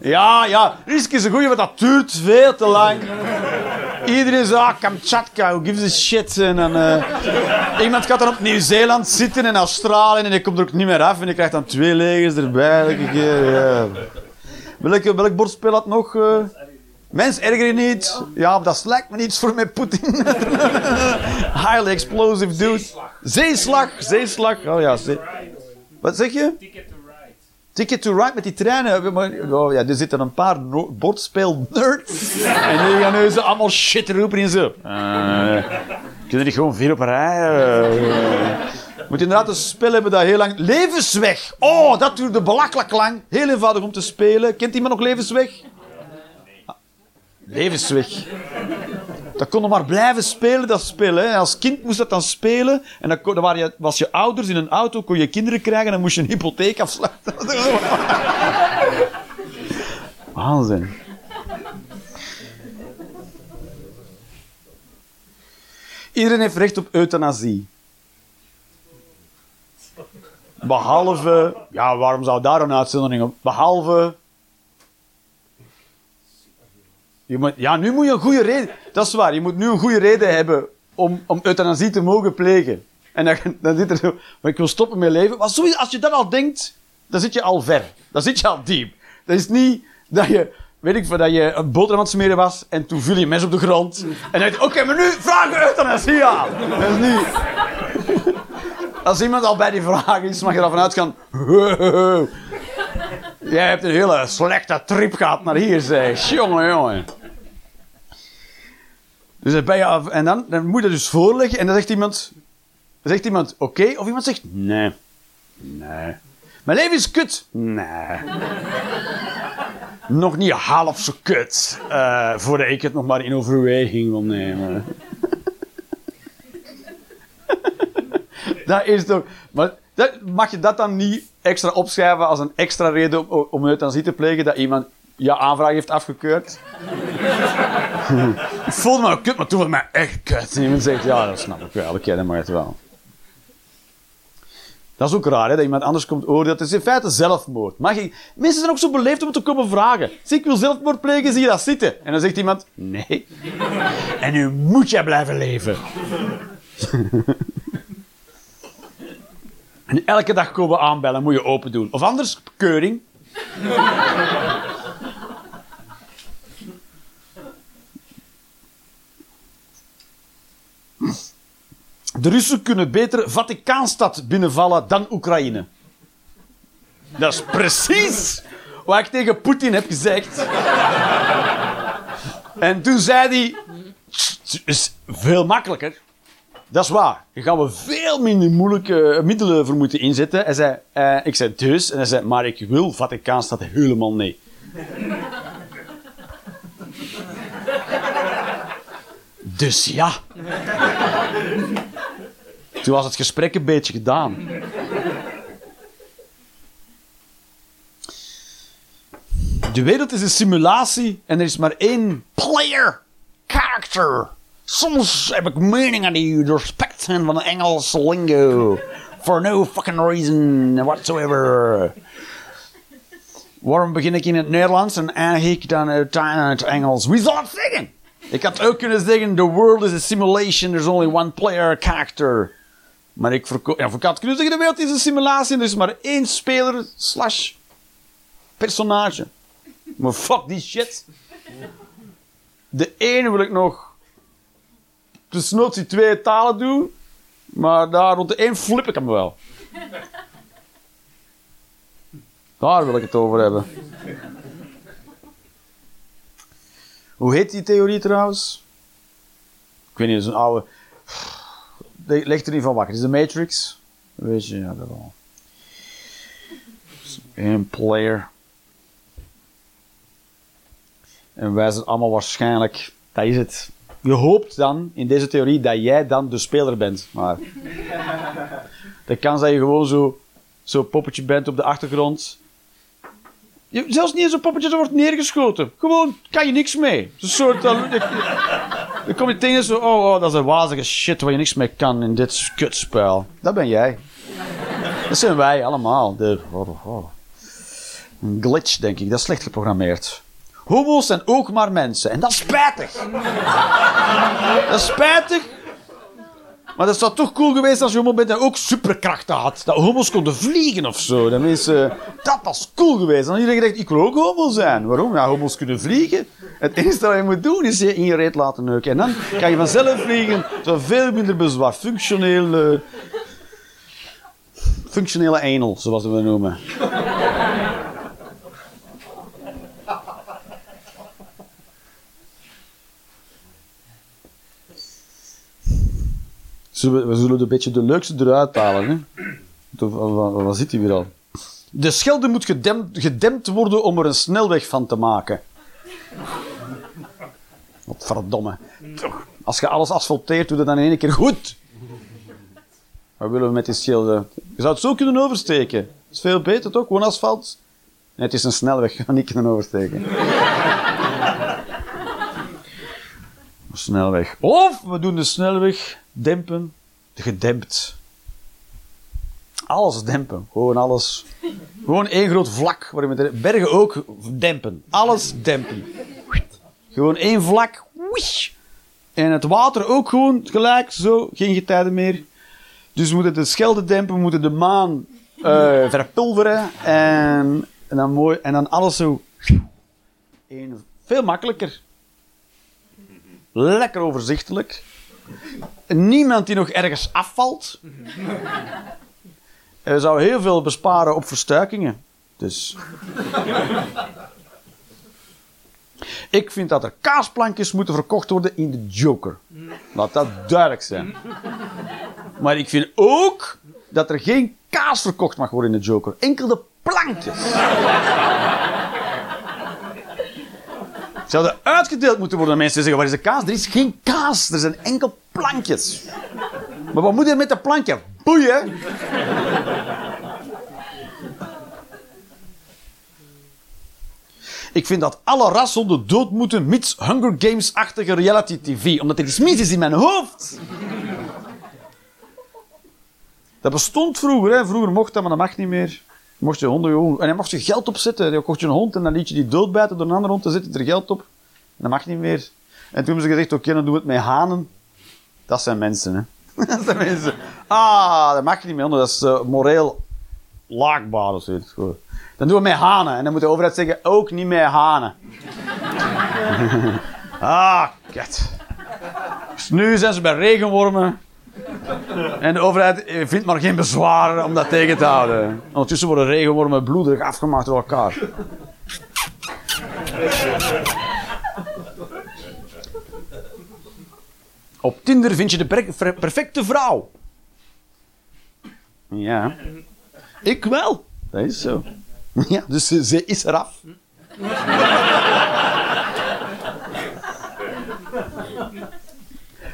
[SPEAKER 1] Ja, ja. Risk is een goeie, want dat duurt veel te lang. Iedereen zegt, ah, Kamchatka, who gives a shit. En dan, eh, iemand gaat dan op Nieuw-Zeeland zitten en Australië en die komt er ook niet meer af. En je krijgt dan twee legers erbij elke keer. Welk bordspel had nog? eh? Mens, erger je niet? Ja, dat lijkt me niets voor met Poetin. Highly explosive dude. Zeeslag, zeeslag. Oh ja, zee- Wat zeg je?
[SPEAKER 2] Ticket to Ride.
[SPEAKER 1] Ticket to Ride met die treinen. Maar- Oh ja, er zitten een paar no- bordspel-nerds. en die gaan nu zo allemaal shit roepen in zo. Eh, kunnen die gewoon vier op een rij? eh? moet inderdaad een spel hebben dat heel lang... Levensweg! Oh, dat duurde belachelijk lang. Heel eenvoudig om te spelen. Kent iemand nog Levensweg? Levensweg. Dat kon maar blijven spelen, dat spel. Hè. Als kind moest dat dan spelen. En dan, dan waren je, was je ouders in een auto, kon je kinderen krijgen en dan moest je een hypotheek afsluiten. Waanzin. Iedereen heeft recht op euthanasie. Behalve... Ja, waarom zou daar een uitzondering op? Behalve... Je moet, ja, nu moet je een goede reden... Dat is waar, je moet nu een goede reden hebben om, om euthanasie te mogen plegen. En dan, dan zit er zo... Maar ik wil stoppen met leven. Maar sowieso, als je dat al denkt, dan zit je al ver. Dan zit je al diep. Dat is niet dat je... Weet ik dat je een boterham aan het smeren was en toen viel je mes op de grond. En dan je, oké, maar nu vraag je euthanasie aan. Dat is niet... Als iemand al bij die vraag is, mag je ervan uitgaan... Jij hebt een hele slechte trip gehad naar hier, zeg. Jongen, jongen. Dus dan ben je af, en dan, dan moet je dus voorleggen en dan zegt iemand... Dan zegt iemand oké, of iemand zegt nee. Nee. Mijn leven is kut. Nee. nog niet half zo kut. eh, voordat ik het nog maar in overweging wil nemen. dat is toch... Maar dat, mag je dat dan niet extra opschrijven als een extra reden om, om euthanasie te plegen? Dat iemand je aanvraag heeft afgekeurd? ik voelde me ook kut, maar toen was mij echt kut. En iemand zegt, ja, dat snap ik wel. Oké, dan mag het wel. Dat is ook raar, hè, dat iemand anders komt oordelen. Het is in feite zelfmoord. Mag je... Mensen zijn ook zo beleefd om te komen vragen. Zie, ik wil zelfmoord plegen, zie je dat zitten? En dan zegt iemand, nee. en nu moet jij blijven leven. en elke dag komen aanbellen, moet je open doen. Of anders, keuring. De Russen kunnen beter Vaticaanstad binnenvallen dan Oekraïne. Dat is precies wat ik tegen Poetin heb gezegd. En toen zei hij... Het is veel makkelijker. Dat is waar. Daar gaan we veel minder moeilijke middelen voor moeten inzetten. Hij zei, eh, ik zei dus. En hij zei, maar ik wil Vaticaanstad helemaal nee. dus ja. Toen was het gesprek een beetje gedaan. De wereld is een simulatie en er is maar één player, character. Soms heb ik meningen die respect zijn van de Engelse lingo. For no fucking reason whatsoever. Waarom begin ik in het Nederlands en ik dan uiteindelijk in het Engels? Wie zal het zeggen? Ik had ook kunnen zeggen: The world is a simulation, there's only one player character. Maar ik verko- ja, kunnen zeggen: De wereld is een simulatie en er is maar één speler slash personage. Maar fuck die shit. De ene wil ik nog desnoods die twee talen doen, maar daar rond de één flip ik hem wel. Daar wil ik het over hebben. Hoe heet die theorie trouwens? Ik weet niet, dat is een oude. Ligt er niet van wakker. Het is de Matrix. Weet je, ja, dat wel. Een player. En wij zijn allemaal waarschijnlijk. Dat is het. Je hoopt dan in deze theorie dat jij dan de speler bent. Maar. de kans dat je gewoon zo. Zo'n poppetje bent op de achtergrond. Je, zelfs niet eens een poppetje dat wordt neergeschoten. Gewoon, kan je niks mee. Het Een soort. Dan, kom je tegen zo. Oh, oh, dat is een wazige shit waar je niks mee kan in dit kutspel. Dat ben jij. Dat zijn wij allemaal. De, oh, oh. Een glitch, denk ik. Dat is slecht geprogrammeerd. Homo's zijn ook maar mensen. En dat is spijtig. dat is spijtig. Maar dat zou toch cool geweest als je homo bent en ook superkrachten had. Dat homo's konden vliegen of zo. Dat, mensen, dat was cool geweest. Dan iedereen gedacht, ik wil ook homo zijn. Waarom? Ja, homo's kunnen vliegen. Het enige wat je moet doen is je in je reet laten neuken. En dan kan je vanzelf vliegen. Zo veel minder bezwaar. Functioneel... functionele anal, zoals we het noemen. Zullen we, we zullen een beetje de leukste eruit halen. Hè? Wat, wat, wat zit hij weer al? De Schelde moet gedempt, gedempt worden om er een snelweg van te maken. Wat verdomme. Toch, Als je alles asfalteert, doe dat dan in één keer goed. Wat willen we met die Schelde? Je zou het zo kunnen oversteken. Dat is veel beter toch? Gewoon asfalt. Nee, het is een snelweg. Je niet kunnen oversteken. Een snelweg. Of we doen de snelweg dempen, gedempt. Alles dempen. Gewoon alles. Gewoon één groot vlak. Waarin we de bergen ook dempen. Alles dempen. Gewoon één vlak. En het water ook gewoon gelijk. Zo. Geen getijden meer. Dus we moeten de Schelde dempen. We moeten de maan eh, verpulveren. En, en, dan mooi, en dan alles zo. Eén, veel makkelijker. Lekker overzichtelijk. Niemand die nog ergens afvalt. En we zouden heel veel besparen op verstuikingen. Dus. Ik vind dat er kaasplankjes moeten verkocht worden in de Joker. Laat dat duidelijk zijn. Maar ik vind ook dat er geen kaas verkocht mag worden in de Joker. Enkel de plankjes. Zouden uitgedeeld moeten worden aan mensen zeggen: waar is de kaas? Er is geen kaas, er zijn enkel plankjes. Maar wat moet je met de plankje? Boeien! Ik vind dat alle rashonden dood moeten, mits Hunger Games-achtige reality TV. Omdat dit is mis is in mijn hoofd. Dat bestond vroeger. Hè. Vroeger mocht dat, maar dat mag niet meer. Mocht je honden. En dan mocht je geld opzetten. Dan kocht je een hond en dan liet je die doodbijten door een andere hond. Zet je er geld op. En dat mag niet meer. En toen hebben ze gezegd, oké, dan doen we het met hanen. Dat zijn mensen, hè. dat zijn mensen. Ah, dat mag niet meer, dat is uh, moreel laakbaar of. Goed. Dan doen we met hanen. En dan moet de overheid zeggen, ook niet met hanen. ah, kut. Dus nu zijn ze bij regenwormen. En de overheid vindt maar geen bezwaar om dat tegen te houden. Ondertussen worden regenwormen bloederig afgemaakt door elkaar. Op Tinder vind je de per- per- perfecte vrouw. Ja. Ik wel. Dat is zo. Ja, dus ze, ze is eraf.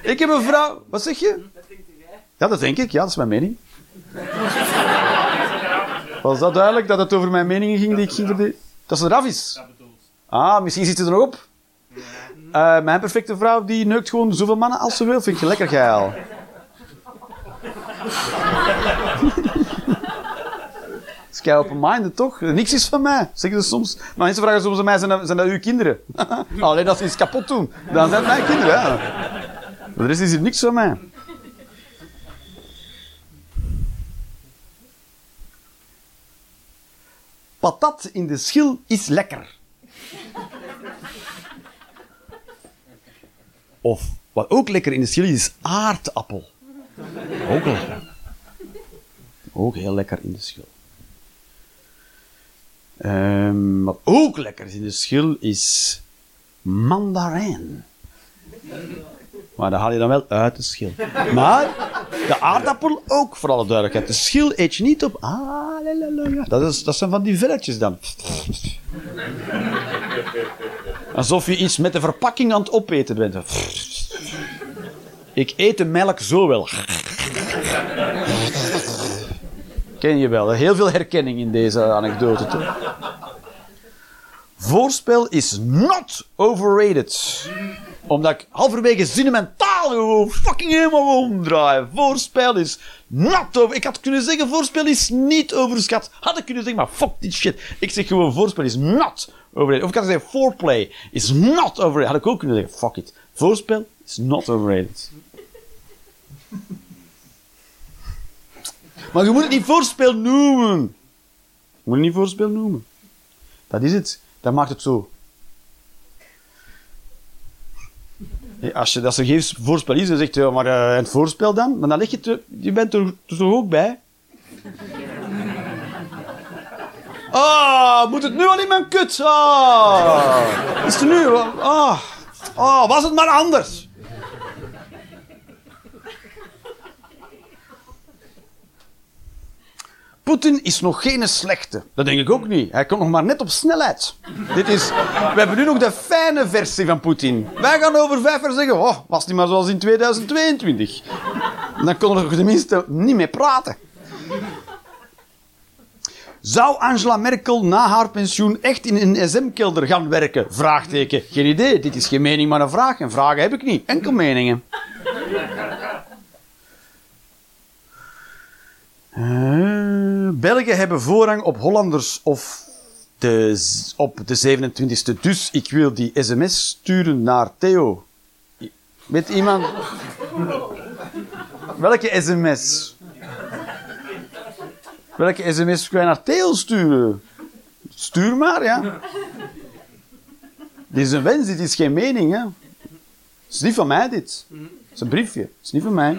[SPEAKER 1] Ik heb een vrouw. Wat zeg je? Ja, dat denk ik. Ja, dat is mijn mening. Was dat duidelijk dat het over mijn meningen ging die ik ging? Dat ze eraf is. Ah, misschien zit ze er nog op. Eh, mijn perfecte vrouw die neukt gewoon zoveel mannen als ze wil. Vind je lekker geil. is kei open-minded, toch? Niks is van mij, zeggen ze soms. Maar mensen vragen soms aan mij, zijn dat, zijn dat uw kinderen? Alleen als ze iets kapot doen, dan zijn het mijn kinderen. Ja. De rest is hier niks van mij. Patat in de schil is lekker. Of, wat ook lekker in de schil is, aardappel. Ook lekker. Ook heel lekker in de schil. Ehm, wat ook lekker is in de schil is mandarijn. Maar dat haal je dan wel uit de schil. Maar de aardappel ook, voor alle duidelijkheid. De schil eet je niet op. Ah, lalalala. Dat, is, dat zijn van die velletjes dan. Alsof je iets met de verpakking aan het opeten bent. Ik eet de melk zo wel. Ken je wel. Heel veel herkenning in deze anekdote, toch? Voorspel is not overrated. Omdat ik halverwege zinnen mijn taal gewoon fucking helemaal omdraai. Voorspel is not over... Ik had kunnen zeggen, voorspel is niet overschat. Had ik kunnen zeggen, maar fuck dit shit. Ik zeg gewoon, voorspel is not overrated. Of ik had zeggen, foreplay is not overrated. Had ik ook kunnen zeggen, fuck it. Voorspel is not overrated. Maar je moet het niet voorspel noemen. Je moet het niet voorspel noemen. Dat is het. Dat maakt het zo. Als je dat ze geen voorspel is, dan zegt je, maar eh, het voorspel dan? Maar dan leg je er- je bent er toch ook bij? Ah, moet het nu al in mijn kut? Ah, is het nu? Ah, ah, was het maar anders? Poetin is nog geen slechte. Dat denk ik ook niet. Hij komt nog maar net op snelheid. Dit is, we hebben nu nog de fijne versie van Poetin. Wij gaan over vijf jaar zeggen, oh, was die maar zoals in 2022. Dan konden we tenminste niet meer praten. Zou Angela Merkel na haar pensioen echt in een SM-kelder gaan werken? Vraagteken. Geen idee. Dit is geen mening, maar een vraag. En vragen heb ik niet. Enkel meningen. Belgen hebben voorrang op Hollanders of de, op de 27e. Dus ik wil die sms sturen naar Theo. Weet iemand... Welke sms? Welke sms kan je naar Theo sturen? Stuur maar, ja. Dit is een wens, dit is geen mening, hè. Het is niet van mij, dit. Het is een briefje. Het is niet van mij.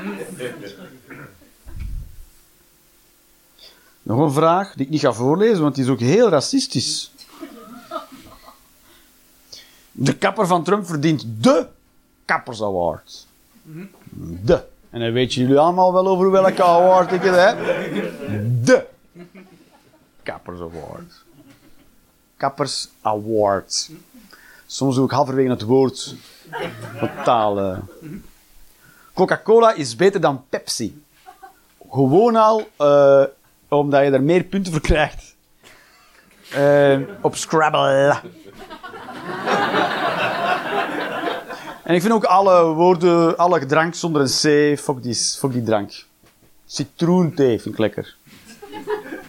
[SPEAKER 1] Nog een vraag die ik niet ga voorlezen, want die is ook heel racistisch. De kapper van Trump verdient de Kappers Award. De. En dan weten jullie allemaal wel over welke award ik het heb. De Kappers Award. Kappers Award. Soms doe ik halverwege het woord van. Coca-Cola is beter dan Pepsi. Gewoon al eh, omdat je er meer punten voor krijgt. Eh, op Scrabble. En ik vind ook alle woorden, alle drank zonder een C, fuck die, fuck die drank. Citroenthee vind ik lekker.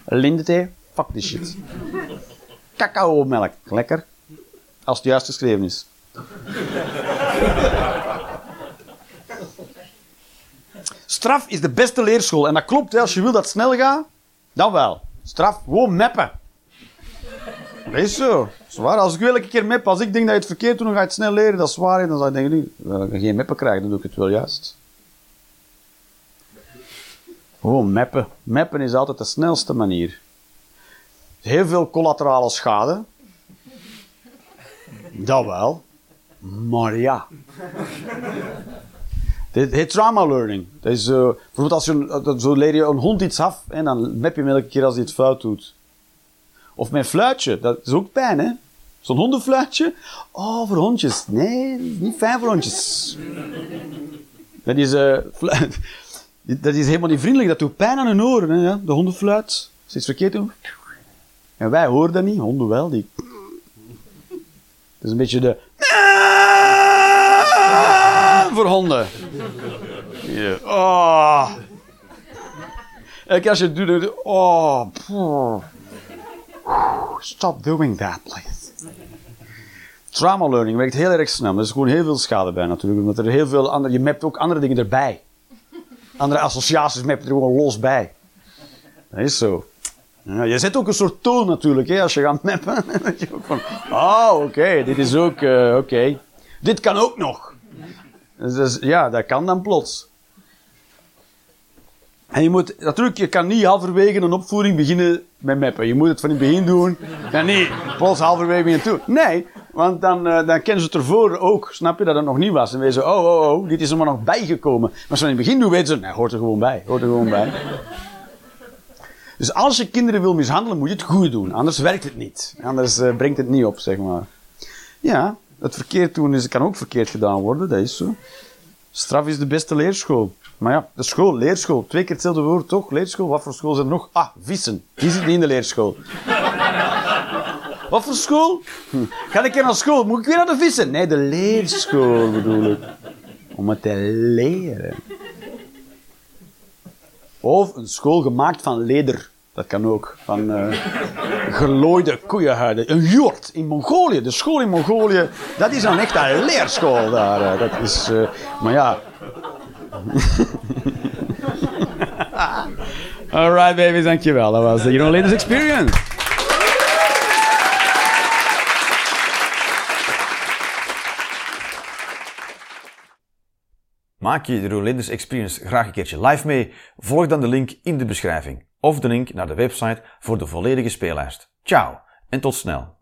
[SPEAKER 1] Lindethee, fuck die shit. Cacaomelk, lekker. Als het juist geschreven is. Straf is de beste leerschool. En dat klopt, als je wil dat snel gaat, dan wel. Straf, gewoon meppen. Dat is zo. Zwaar. Als ik wil elke keer mep, als ik denk dat je het verkeerd doet, dan ga je het snel leren. Dat is waar. Dan zou je denken, nu, ik geen meppen krijg, dan doe ik het wel juist. Gewoon mappen. Mappen is altijd de snelste manier. Heel veel collaterale schade. Dat wel. Maar ja. Dit trauma learning. Dat is, eh, bijvoorbeeld als je, zo leer je een hond iets af en dan map je hem elke keer als hij het fout doet. Of mijn fluitje, dat is ook pijn, hè? Zo'n hondenfluitje. Oh, voor hondjes. Nee, niet fijn voor hondjes. Dat is, eh, dat is helemaal niet vriendelijk, dat doet pijn aan hun oren. Hè? ja. De hondenfluit. Als iets verkeerd doen. En wij horen dat niet, honden wel. Die... Dat is een beetje de... Voor honden. Ja. Oh. Elke keer als je doet. Oh. Stop doing that, please. Trauma learning werkt heel erg snel. Er is gewoon heel veel schade bij natuurlijk. Omdat er heel veel andere... Je mapt ook andere dingen erbij. Andere associaties je er gewoon los bij. Dat is zo. Ja, je zet ook een soort toon natuurlijk, hè, als je gaat mappen. Dat je ook van, oh, oké, dit is ook, eh, oké. Dit kan ook nog. Dus, dus, ja, dat kan dan plots. En je moet, natuurlijk, je kan niet halverwege een opvoering beginnen met mappen. Je moet het van het begin doen. En niet plots halverwege beginnen toe. Nee, want dan, eh, dan kennen ze het ervoor ook. Snap je dat het nog niet was? En weten ze, oh, oh, oh, dit is er maar nog bijgekomen. Maar ze in het begin doen, weten ze, nee, hoort er gewoon bij. Hoort er gewoon bij. Dus als je kinderen wil mishandelen, moet je het goed doen. Anders werkt het niet. Anders eh, brengt het niet op, zeg maar. Ja, het verkeerd doen is, kan ook verkeerd gedaan worden. Dat is zo. Straf is de beste leerschool. Maar ja, de school, leerschool. Twee keer hetzelfde woord, toch? Leerschool. Wat voor school zijn er nog? Ah, vissen. Die zit niet in de leerschool. Wat voor school? Ga ik weer naar school? Moet ik weer naar de vissen? Nee, de leerschool bedoel ik. Om het te leren. Of een school gemaakt van leder. Dat kan ook. Van eh gelooide koeienhuiden. Een jurt in Mongolië. De school in Mongolië. Dat is dan echt een leerschool daar. eh. Dat is... eh, maar ja... Alright baby's, dankjewel. Dat was de Ladies Experience.
[SPEAKER 4] Maak je de Rolanders Experience graag een keertje live mee? Volg dan de link in de beschrijving of de link naar de website voor de volledige speellijst. Ciao en tot snel.